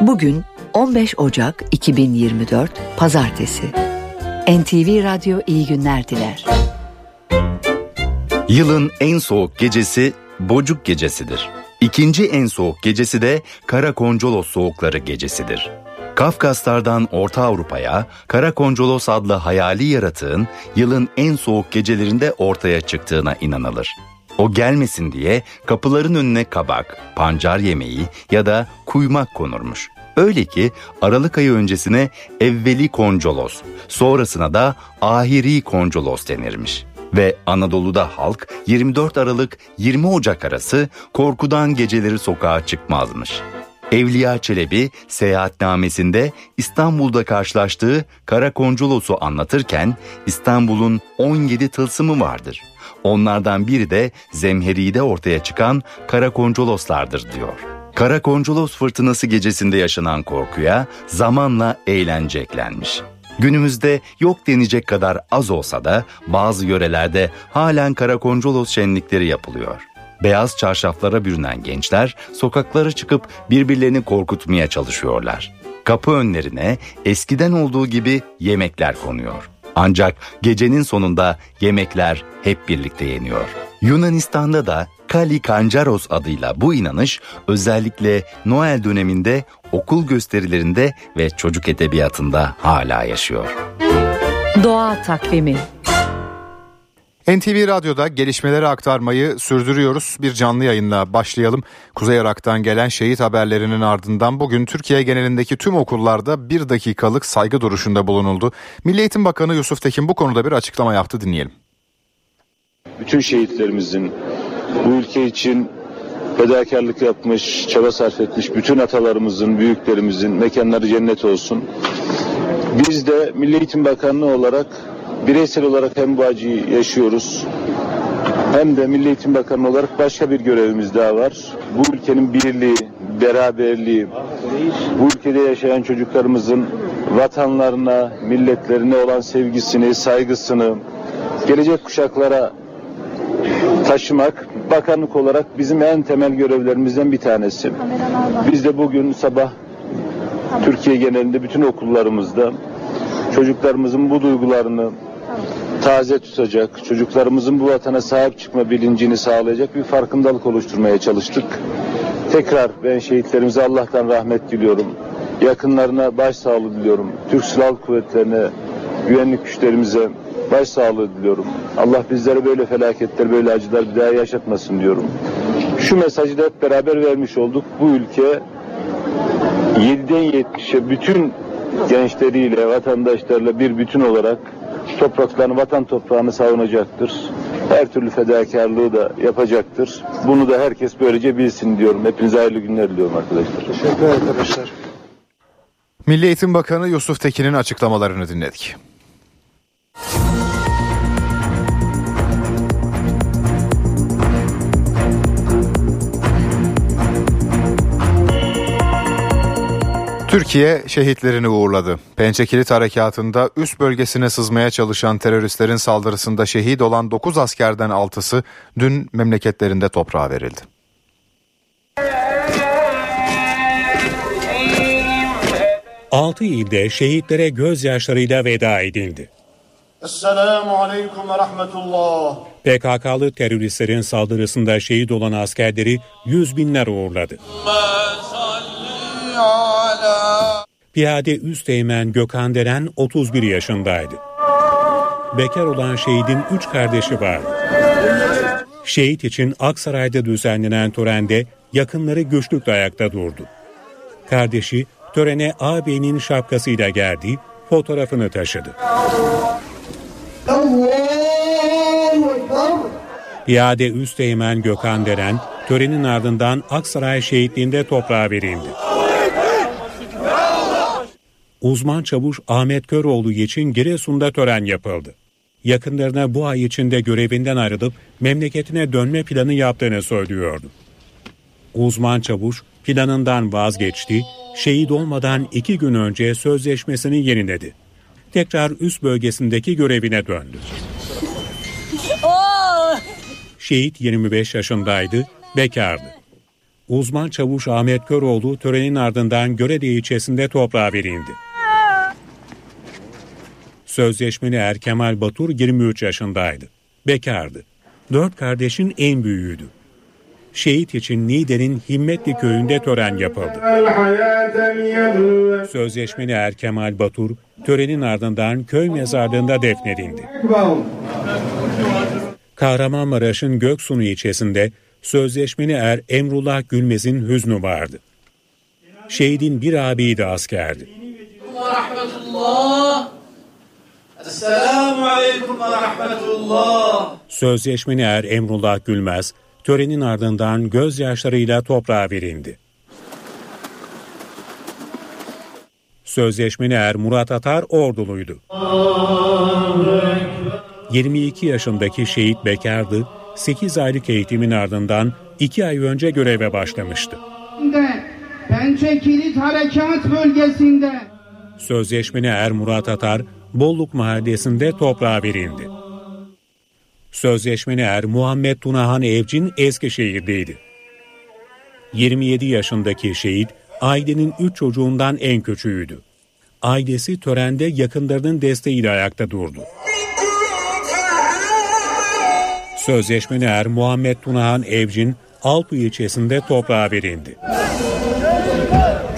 Bugün 15 Ocak 2024 Pazartesi NTV Radyo iyi günler diler. Yılın en soğuk gecesi Bocuk Gecesidir. İkinci en soğuk gecesi de Karakoncolos Soğukları Gecesidir. Kafkaslardan Orta Avrupa'ya Karakoncolos adlı hayali yaratığın yılın en soğuk gecelerinde ortaya çıktığına inanılır. O gelmesin diye kapıların önüne kabak, pancar yemeği ya da kuymak konurmuş. Öyle ki Aralık ayı öncesine evveli koncolos, sonrasına da ahiri koncolos denirmiş. Ve Anadolu'da halk 24 Aralık 20 Ocak arası korkudan geceleri sokağa çıkmazmış. Evliya Çelebi seyahatnamesinde İstanbul'da karşılaştığı Karakonculos'u anlatırken İstanbul'un 17 tılsımı vardır. Onlardan biri de Zemheri'de ortaya çıkan Karakonculoslardır diyor. Karakonculos fırtınası gecesinde yaşanan korkuya zamanla eğlence eklenmiş. Günümüzde yok denecek kadar az olsa da bazı yörelerde halen Karakonculos şenlikleri yapılıyor. Beyaz çarşaflara bürünen gençler sokaklara çıkıp birbirlerini korkutmaya çalışıyorlar. Kapı önlerine eskiden olduğu gibi yemekler konuyor. Ancak gecenin sonunda yemekler hep birlikte yeniyor. Yunanistan'da da Kali Kancaros adıyla bu inanış özellikle Noel döneminde okul gösterilerinde ve çocuk edebiyatında hala yaşıyor. Doğa takvimi NTV Radyo'da gelişmeleri aktarmayı sürdürüyoruz. Bir canlı yayınla başlayalım. Kuzey Irak'tan gelen şehit haberlerinin ardından bugün Türkiye genelindeki tüm okullarda bir dakikalık saygı duruşunda bulunuldu. Milli Eğitim Bakanı Yusuf Tekin bu konuda bir açıklama yaptı dinleyelim. Bütün şehitlerimizin bu ülke için fedakarlık yapmış, çaba sarf etmiş bütün atalarımızın, büyüklerimizin mekanları cennet olsun. Biz de Milli Eğitim Bakanlığı olarak bireysel olarak hem bu acıyı yaşıyoruz hem de Milli Eğitim Bakanı olarak başka bir görevimiz daha var. Bu ülkenin birliği, beraberliği, bu ülkede yaşayan çocuklarımızın vatanlarına, milletlerine olan sevgisini, saygısını gelecek kuşaklara taşımak bakanlık olarak bizim en temel görevlerimizden bir tanesi. Biz de bugün sabah Türkiye genelinde bütün okullarımızda çocuklarımızın bu duygularını taze tutacak, çocuklarımızın bu vatana sahip çıkma bilincini sağlayacak bir farkındalık oluşturmaya çalıştık. Tekrar ben şehitlerimize Allah'tan rahmet diliyorum. Yakınlarına başsağlığı diliyorum. Türk Silahlı Kuvvetlerine, güvenlik güçlerimize başsağlığı diliyorum. Allah bizlere böyle felaketler, böyle acılar bir daha yaşatmasın diyorum. Şu mesajı da hep beraber vermiş olduk. Bu ülke 7'den 70'e bütün gençleriyle, vatandaşlarla bir bütün olarak topraklarını, vatan toprağını savunacaktır. Her türlü fedakarlığı da yapacaktır. Bunu da herkes böylece bilsin diyorum. Hepinize hayırlı günler diliyorum arkadaşlar. Teşekkür arkadaşlar. Milli Eğitim Bakanı Yusuf Tekin'in açıklamalarını dinledik. Türkiye şehitlerini uğurladı. Pençe Kilit Harekatı'nda üst bölgesine sızmaya çalışan teröristlerin saldırısında şehit olan 9 askerden 6'sı dün memleketlerinde toprağa verildi. Altı ilde şehitlere gözyaşlarıyla veda edildi. Esselamu Aleyküm ve Rahmetullah. PKK'lı teröristlerin saldırısında şehit olan askerleri yüz binler uğurladı. Piyade Üsteğmen Gökhan Deren 31 yaşındaydı. Bekar olan şehidin 3 kardeşi vardı. Şehit için Aksaray'da düzenlenen törende yakınları güçlükle ayakta durdu. Kardeşi törene ağabeyinin şapkasıyla geldi, fotoğrafını taşıdı. Piyade Üsteğmen Gökhan Deren törenin ardından Aksaray şehitliğinde toprağa verildi. Uzman çavuş Ahmet Köroğlu için Giresun'da tören yapıldı. Yakınlarına bu ay içinde görevinden ayrılıp memleketine dönme planı yaptığını söylüyordu. Uzman çavuş planından vazgeçti, şehit olmadan iki gün önce sözleşmesini yeniledi. Tekrar üst bölgesindeki görevine döndü. Şehit 25 yaşındaydı, bekardı. Uzman çavuş Ahmet Köroğlu törenin ardından Görede ilçesinde toprağa verildi. Sözleşmeli Er Kemal Batur 23 yaşındaydı. Bekardı. Dört kardeşin en büyüğüydü. Şehit için Niğde'nin Himmetli köyünde tören yapıldı. Sözleşmeli Er Kemal Batur törenin ardından köy mezarlığında defnedildi. Kahramanmaraş'ın Göksunu ilçesinde sözleşmeli er Emrullah Gülmez'in hüznü vardı. Şehidin bir abiydi askerdi. Esselamu aleyküm ve rahmetullah. Sözleşmeli er Emrullah Gülmez, törenin ardından gözyaşlarıyla toprağa verildi. Sözleşmeli er Murat Atar orduluydu. 22 yaşındaki şehit bekardı, 8 aylık eğitimin ardından 2 ay önce göreve başlamıştı. Pençe Kilit Harekat Bölgesi'nde Sözleşmeli er Murat Atar, Bolluk Mahallesi'nde toprağa verildi. Sözleşmeli er Muhammed Tunahan Evcin Eskişehir'deydi. 27 yaşındaki şehit ailenin 3 çocuğundan en küçüğüydü. Ailesi törende yakınlarının desteğiyle ayakta durdu. Sözleşmeli er Muhammed Tunahan Evcin Alpı ilçesinde toprağa verildi.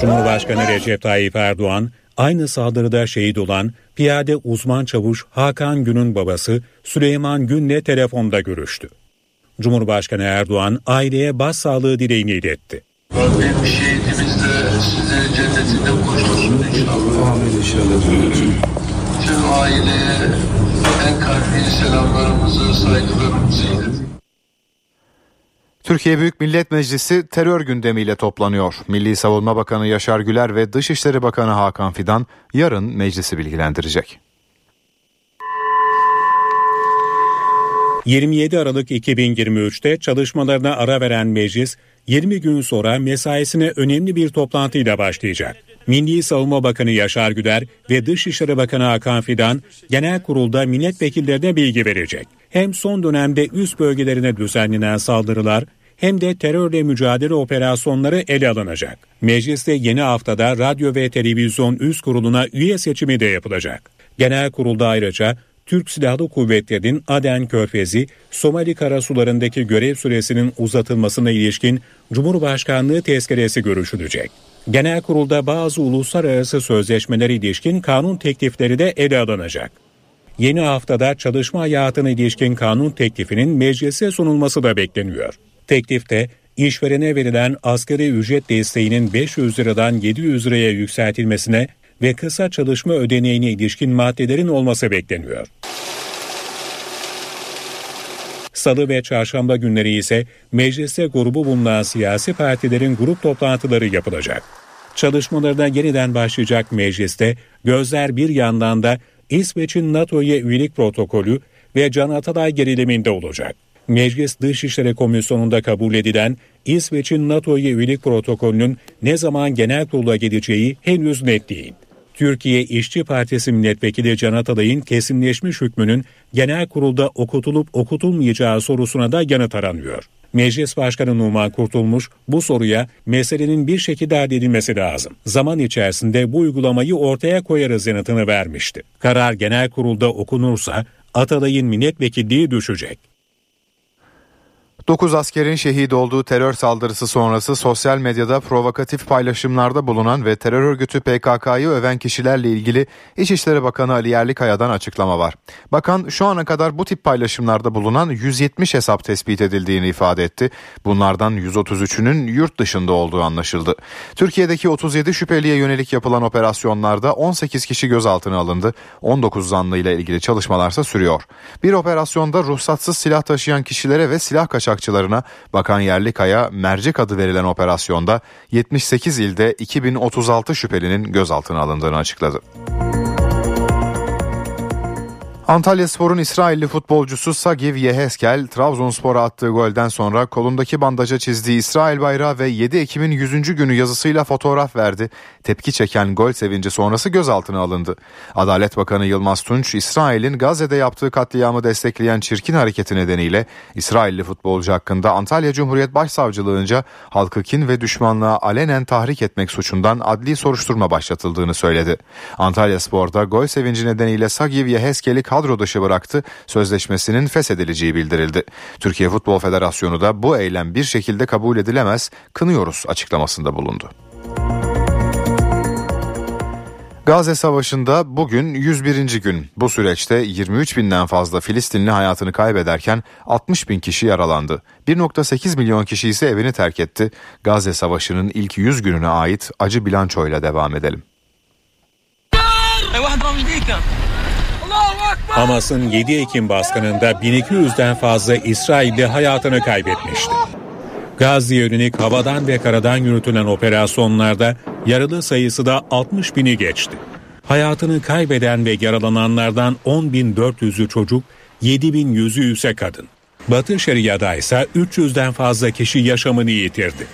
Cumhurbaşkanı Recep Tayyip Erdoğan aynı saldırıda şehit olan piyade uzman çavuş Hakan Gün'ün babası Süleyman Gün'le telefonda görüştü. Cumhurbaşkanı Erdoğan aileye başsağlığı dileğini iletti. Rabbim şehidimiz de size cennetinde kavuştursun inşallah. Amin inşallah. Tüm aileye en kalbi selamlarımızı, saygılarımızı iletin. Türkiye Büyük Millet Meclisi terör gündemiyle toplanıyor. Milli Savunma Bakanı Yaşar Güler ve Dışişleri Bakanı Hakan Fidan yarın meclisi bilgilendirecek. 27 Aralık 2023'te çalışmalarına ara veren meclis 20 gün sonra mesaisine önemli bir toplantıyla başlayacak. Milli Savunma Bakanı Yaşar Güler ve Dışişleri Bakanı Hakan Fidan genel kurulda milletvekillerine bilgi verecek. Hem son dönemde üst bölgelerine düzenlenen saldırılar hem de terörle mücadele operasyonları ele alınacak. Mecliste yeni haftada radyo ve televizyon üst kuruluna üye seçimi de yapılacak. Genel kurulda ayrıca Türk Silahlı Kuvvetleri'nin Aden Körfezi, Somali karasularındaki görev süresinin uzatılmasına ilişkin Cumhurbaşkanlığı tezkeresi görüşülecek. Genel kurulda bazı uluslararası sözleşmeler ilişkin kanun teklifleri de ele alınacak. Yeni haftada çalışma hayatına ilişkin kanun teklifinin meclise sunulması da bekleniyor. Teklifte işverene verilen asgari ücret desteğinin 500 liradan 700 liraya yükseltilmesine ve kısa çalışma ödeneğine ilişkin maddelerin olması bekleniyor. Salı ve çarşamba günleri ise mecliste grubu bulunan siyasi partilerin grup toplantıları yapılacak. Çalışmalarına yeniden başlayacak mecliste gözler bir yandan da İsveç'in NATO'ya üyelik protokolü ve Can Atalay geriliminde olacak. Meclis Dışişleri Komisyonu'nda kabul edilen İsveç'in NATO'ya üyelik protokolünün ne zaman genel kurula geleceği henüz net değil. Türkiye İşçi Partisi Milletvekili Can Atalay'ın kesinleşmiş hükmünün genel kurulda okutulup okutulmayacağı sorusuna da yanıt aranıyor. Meclis Başkanı Numan Kurtulmuş bu soruya meselenin bir şekilde halledilmesi lazım. Zaman içerisinde bu uygulamayı ortaya koyarız yanıtını vermişti. Karar genel kurulda okunursa Atalay'ın milletvekilliği düşecek. 9 askerin şehit olduğu terör saldırısı sonrası sosyal medyada provokatif paylaşımlarda bulunan ve terör örgütü PKK'yı öven kişilerle ilgili İçişleri Bakanı Ali Yerlikaya'dan açıklama var. Bakan şu ana kadar bu tip paylaşımlarda bulunan 170 hesap tespit edildiğini ifade etti. Bunlardan 133'ünün yurt dışında olduğu anlaşıldı. Türkiye'deki 37 şüpheliye yönelik yapılan operasyonlarda 18 kişi gözaltına alındı. 19 zanlı ile ilgili çalışmalarsa sürüyor. Bir operasyonda ruhsatsız silah taşıyan kişilere ve silah kaçakçılarına Bakan Yerlikaya mercek adı verilen operasyonda 78 ilde 2036 şüphelinin gözaltına alındığını açıkladı. Antalya Spor'un İsrailli futbolcusu Sagiv Yeheskel Trabzonspor'a attığı golden sonra kolundaki bandaja çizdiği İsrail bayrağı ve 7 Ekim'in 100. günü yazısıyla fotoğraf verdi. Tepki çeken gol sevinci sonrası gözaltına alındı. Adalet Bakanı Yılmaz Tunç, İsrail'in Gazze'de yaptığı katliamı destekleyen çirkin hareketi nedeniyle İsrailli futbolcu hakkında Antalya Cumhuriyet Başsavcılığınca halkı kin ve düşmanlığa alenen tahrik etmek suçundan adli soruşturma başlatıldığını söyledi. Antalya Spor'da gol sevinci nedeniyle Sagiv Yeheskel'i kadro dışı bıraktı, sözleşmesinin feshedileceği bildirildi. Türkiye Futbol Federasyonu da bu eylem bir şekilde kabul edilemez, kınıyoruz açıklamasında bulundu. Gazze Savaşı'nda bugün 101. gün. Bu süreçte 23 binden fazla Filistinli hayatını kaybederken 60 bin kişi yaralandı. 1.8 milyon kişi ise evini terk etti. Gazze Savaşı'nın ilk 100 gününe ait acı bilançoyla devam edelim. Hamas'ın 7 Ekim baskınında 1200'den fazla İsrailli hayatını kaybetmişti. Gazze'ye yönelik havadan ve karadan yürütülen operasyonlarda yaralı sayısı da 60 bini geçti. Hayatını kaybeden ve yaralananlardan 10.400'ü çocuk, 7.100'ü ise kadın. Batı Şeria'da ise 300'den fazla kişi yaşamını yitirdi.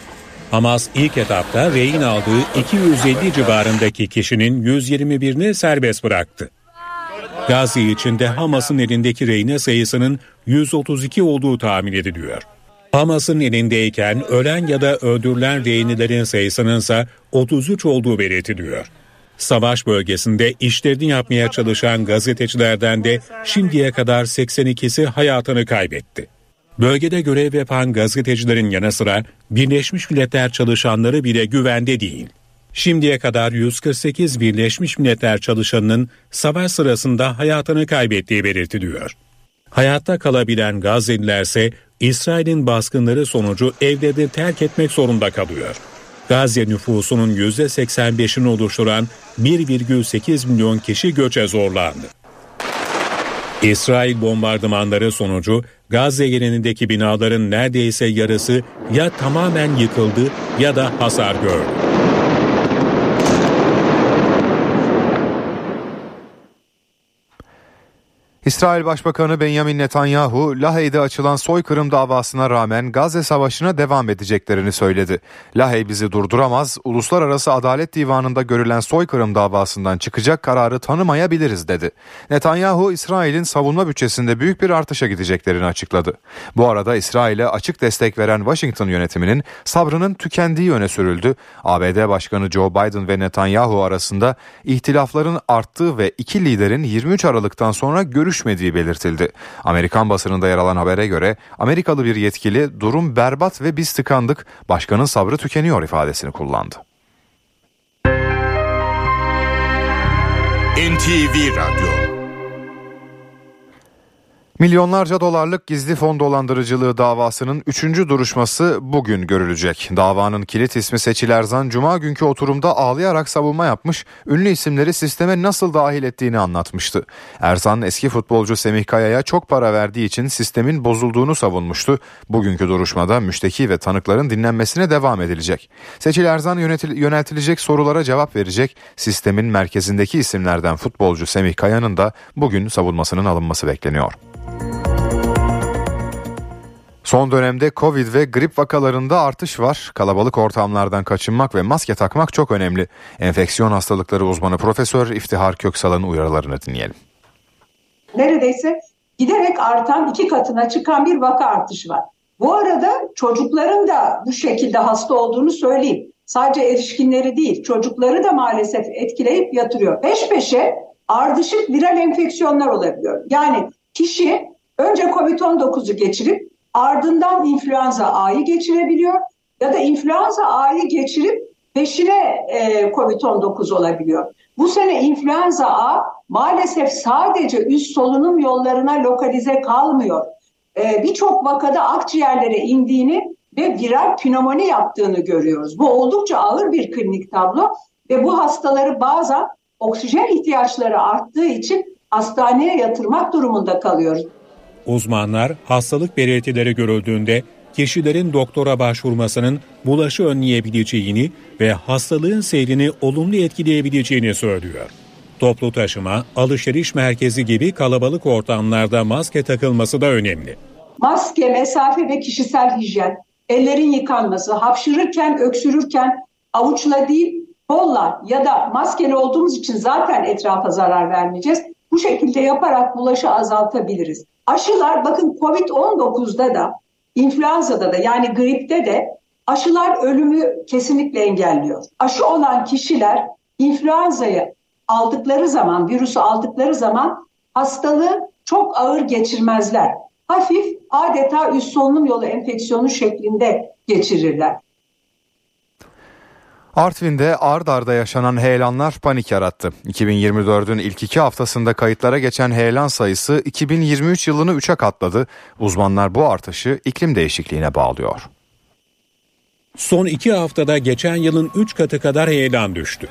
Hamas ilk etapta rehin aldığı 250 civarındaki kişinin 121'ini serbest bıraktı. Gazze içinde Hamas'ın elindeki rehine sayısının 132 olduğu tahmin ediliyor. Hamas'ın elindeyken ölen ya da öldürülen rehinelerin sayısının ise 33 olduğu belirtiliyor. Savaş bölgesinde işlerini yapmaya çalışan gazetecilerden de şimdiye kadar 82'si hayatını kaybetti. Bölgede görev yapan gazetecilerin yanı sıra Birleşmiş Milletler çalışanları bile güvende değil. Şimdiye kadar 148 Birleşmiş Milletler çalışanının savaş sırasında hayatını kaybettiği belirtiliyor. Hayatta kalabilen Gazze'liler ise İsrail'in baskınları sonucu evlerini terk etmek zorunda kalıyor. Gazze nüfusunun %85'ini oluşturan 1,8 milyon kişi göçe zorlandı. İsrail bombardımanları sonucu Gazze genelindeki binaların neredeyse yarısı ya tamamen yıkıldı ya da hasar gördü. İsrail Başbakanı Benjamin Netanyahu, Lahey'de açılan soykırım davasına rağmen Gazze Savaşı'na devam edeceklerini söyledi. Lahey bizi durduramaz, Uluslararası Adalet Divanı'nda görülen soykırım davasından çıkacak kararı tanımayabiliriz dedi. Netanyahu, İsrail'in savunma bütçesinde büyük bir artışa gideceklerini açıkladı. Bu arada İsrail'e açık destek veren Washington yönetiminin sabrının tükendiği öne sürüldü. ABD Başkanı Joe Biden ve Netanyahu arasında ihtilafların arttığı ve iki liderin 23 Aralık'tan sonra görüş görüşmediği belirtildi. Amerikan basınında yer alan habere göre Amerikalı bir yetkili durum berbat ve biz tıkandık, başkanın sabrı tükeniyor ifadesini kullandı. NTV Radyo Milyonlarca dolarlık gizli fon dolandırıcılığı davasının 3. duruşması bugün görülecek. Davanın kilit ismi Seçil Erzan Cuma günkü oturumda ağlayarak savunma yapmış, ünlü isimleri sisteme nasıl dahil ettiğini anlatmıştı. Erzan eski futbolcu Semih Kaya'ya çok para verdiği için sistemin bozulduğunu savunmuştu. Bugünkü duruşmada müşteki ve tanıkların dinlenmesine devam edilecek. Seçil Erzan yöneltilecek sorulara cevap verecek. Sistemin merkezindeki isimlerden futbolcu Semih Kaya'nın da bugün savunmasının alınması bekleniyor. Son dönemde Covid ve grip vakalarında artış var. Kalabalık ortamlardan kaçınmak ve maske takmak çok önemli. Enfeksiyon hastalıkları uzmanı Profesör İftihar Köksal'ın uyarılarını dinleyelim. Neredeyse giderek artan iki katına çıkan bir vaka artışı var. Bu arada çocukların da bu şekilde hasta olduğunu söyleyeyim. Sadece erişkinleri değil çocukları da maalesef etkileyip yatırıyor. Peş peşe ardışık viral enfeksiyonlar olabiliyor. Yani kişi önce COVID-19'u geçirip ardından influenza A'yı geçirebiliyor ya da influenza A'yı geçirip peşine e, COVID-19 olabiliyor. Bu sene influenza A maalesef sadece üst solunum yollarına lokalize kalmıyor. E, Birçok vakada akciğerlere indiğini ve viral pnömoni yaptığını görüyoruz. Bu oldukça ağır bir klinik tablo ve bu hastaları bazen oksijen ihtiyaçları arttığı için hastaneye yatırmak durumunda kalıyoruz. Uzmanlar hastalık belirtileri görüldüğünde kişilerin doktora başvurmasının bulaşı önleyebileceğini ve hastalığın seyrini olumlu etkileyebileceğini söylüyor. Toplu taşıma, alışveriş merkezi gibi kalabalık ortamlarda maske takılması da önemli. Maske, mesafe ve kişisel hijyen, ellerin yıkanması, hapşırırken, öksürürken avuçla değil kolla ya da maskeli olduğumuz için zaten etrafa zarar vermeyeceğiz. Bu şekilde yaparak bulaşı azaltabiliriz. Aşılar bakın Covid-19'da da influenza'da da yani gripte de aşılar ölümü kesinlikle engelliyor. Aşı olan kişiler influenza'yı aldıkları zaman, virüsü aldıkları zaman hastalığı çok ağır geçirmezler. Hafif adeta üst solunum yolu enfeksiyonu şeklinde geçirirler. Artvin'de ard arda yaşanan heyelanlar panik yarattı. 2024'ün ilk iki haftasında kayıtlara geçen heyelan sayısı 2023 yılını 3'e katladı. Uzmanlar bu artışı iklim değişikliğine bağlıyor. Son iki haftada geçen yılın 3 katı kadar heyelan düştü.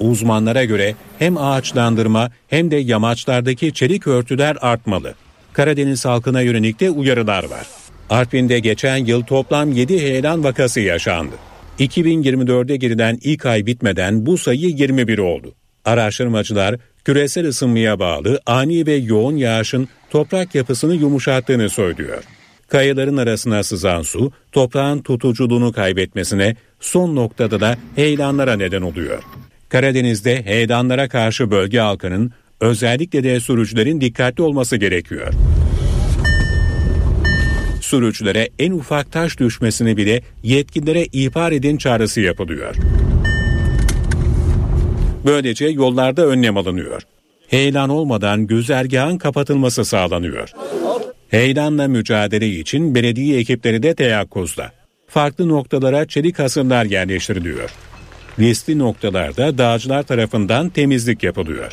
Uzmanlara göre hem ağaçlandırma hem de yamaçlardaki çelik örtüler artmalı. Karadeniz halkına yönelik de uyarılar var. Artvin'de geçen yıl toplam 7 heyelan vakası yaşandı. 2024'de girilen ilk ay bitmeden bu sayı 21 oldu. Araştırmacılar küresel ısınmaya bağlı ani ve yoğun yağışın toprak yapısını yumuşattığını söylüyor. Kayaların arasına sızan su toprağın tutuculuğunu kaybetmesine son noktada da heyelanlara neden oluyor. Karadeniz'de heyelanlara karşı bölge halkının özellikle de sürücülerin dikkatli olması gerekiyor. Sürücülere en ufak taş düşmesini bile yetkililere ihbar edin çağrısı yapılıyor. Böylece yollarda önlem alınıyor. Heyelan olmadan güzergahın kapatılması sağlanıyor. Heyelanla mücadele için belediye ekipleri de teyakkuzda. Farklı noktalara çelik hasırlar yerleştiriliyor. Riskli noktalarda dağcılar tarafından temizlik yapılıyor.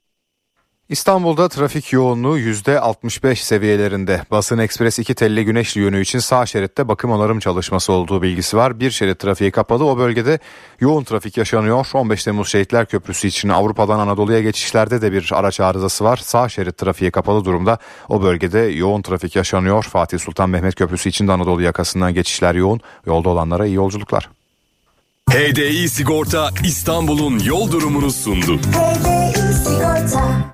İstanbul'da trafik yoğunluğu %65 seviyelerinde. Basın Ekspres 2 telli güneşli yönü için sağ şeritte bakım onarım çalışması olduğu bilgisi var. Bir şerit trafiği kapalı. O bölgede yoğun trafik yaşanıyor. 15 Temmuz Şehitler Köprüsü için Avrupa'dan Anadolu'ya geçişlerde de bir araç arızası var. Sağ şerit trafiği kapalı durumda. O bölgede yoğun trafik yaşanıyor. Fatih Sultan Mehmet Köprüsü için de Anadolu yakasından geçişler yoğun. Yolda olanlara iyi yolculuklar. HDI Sigorta İstanbul'un yol durumunu sundu. HDI Sigorta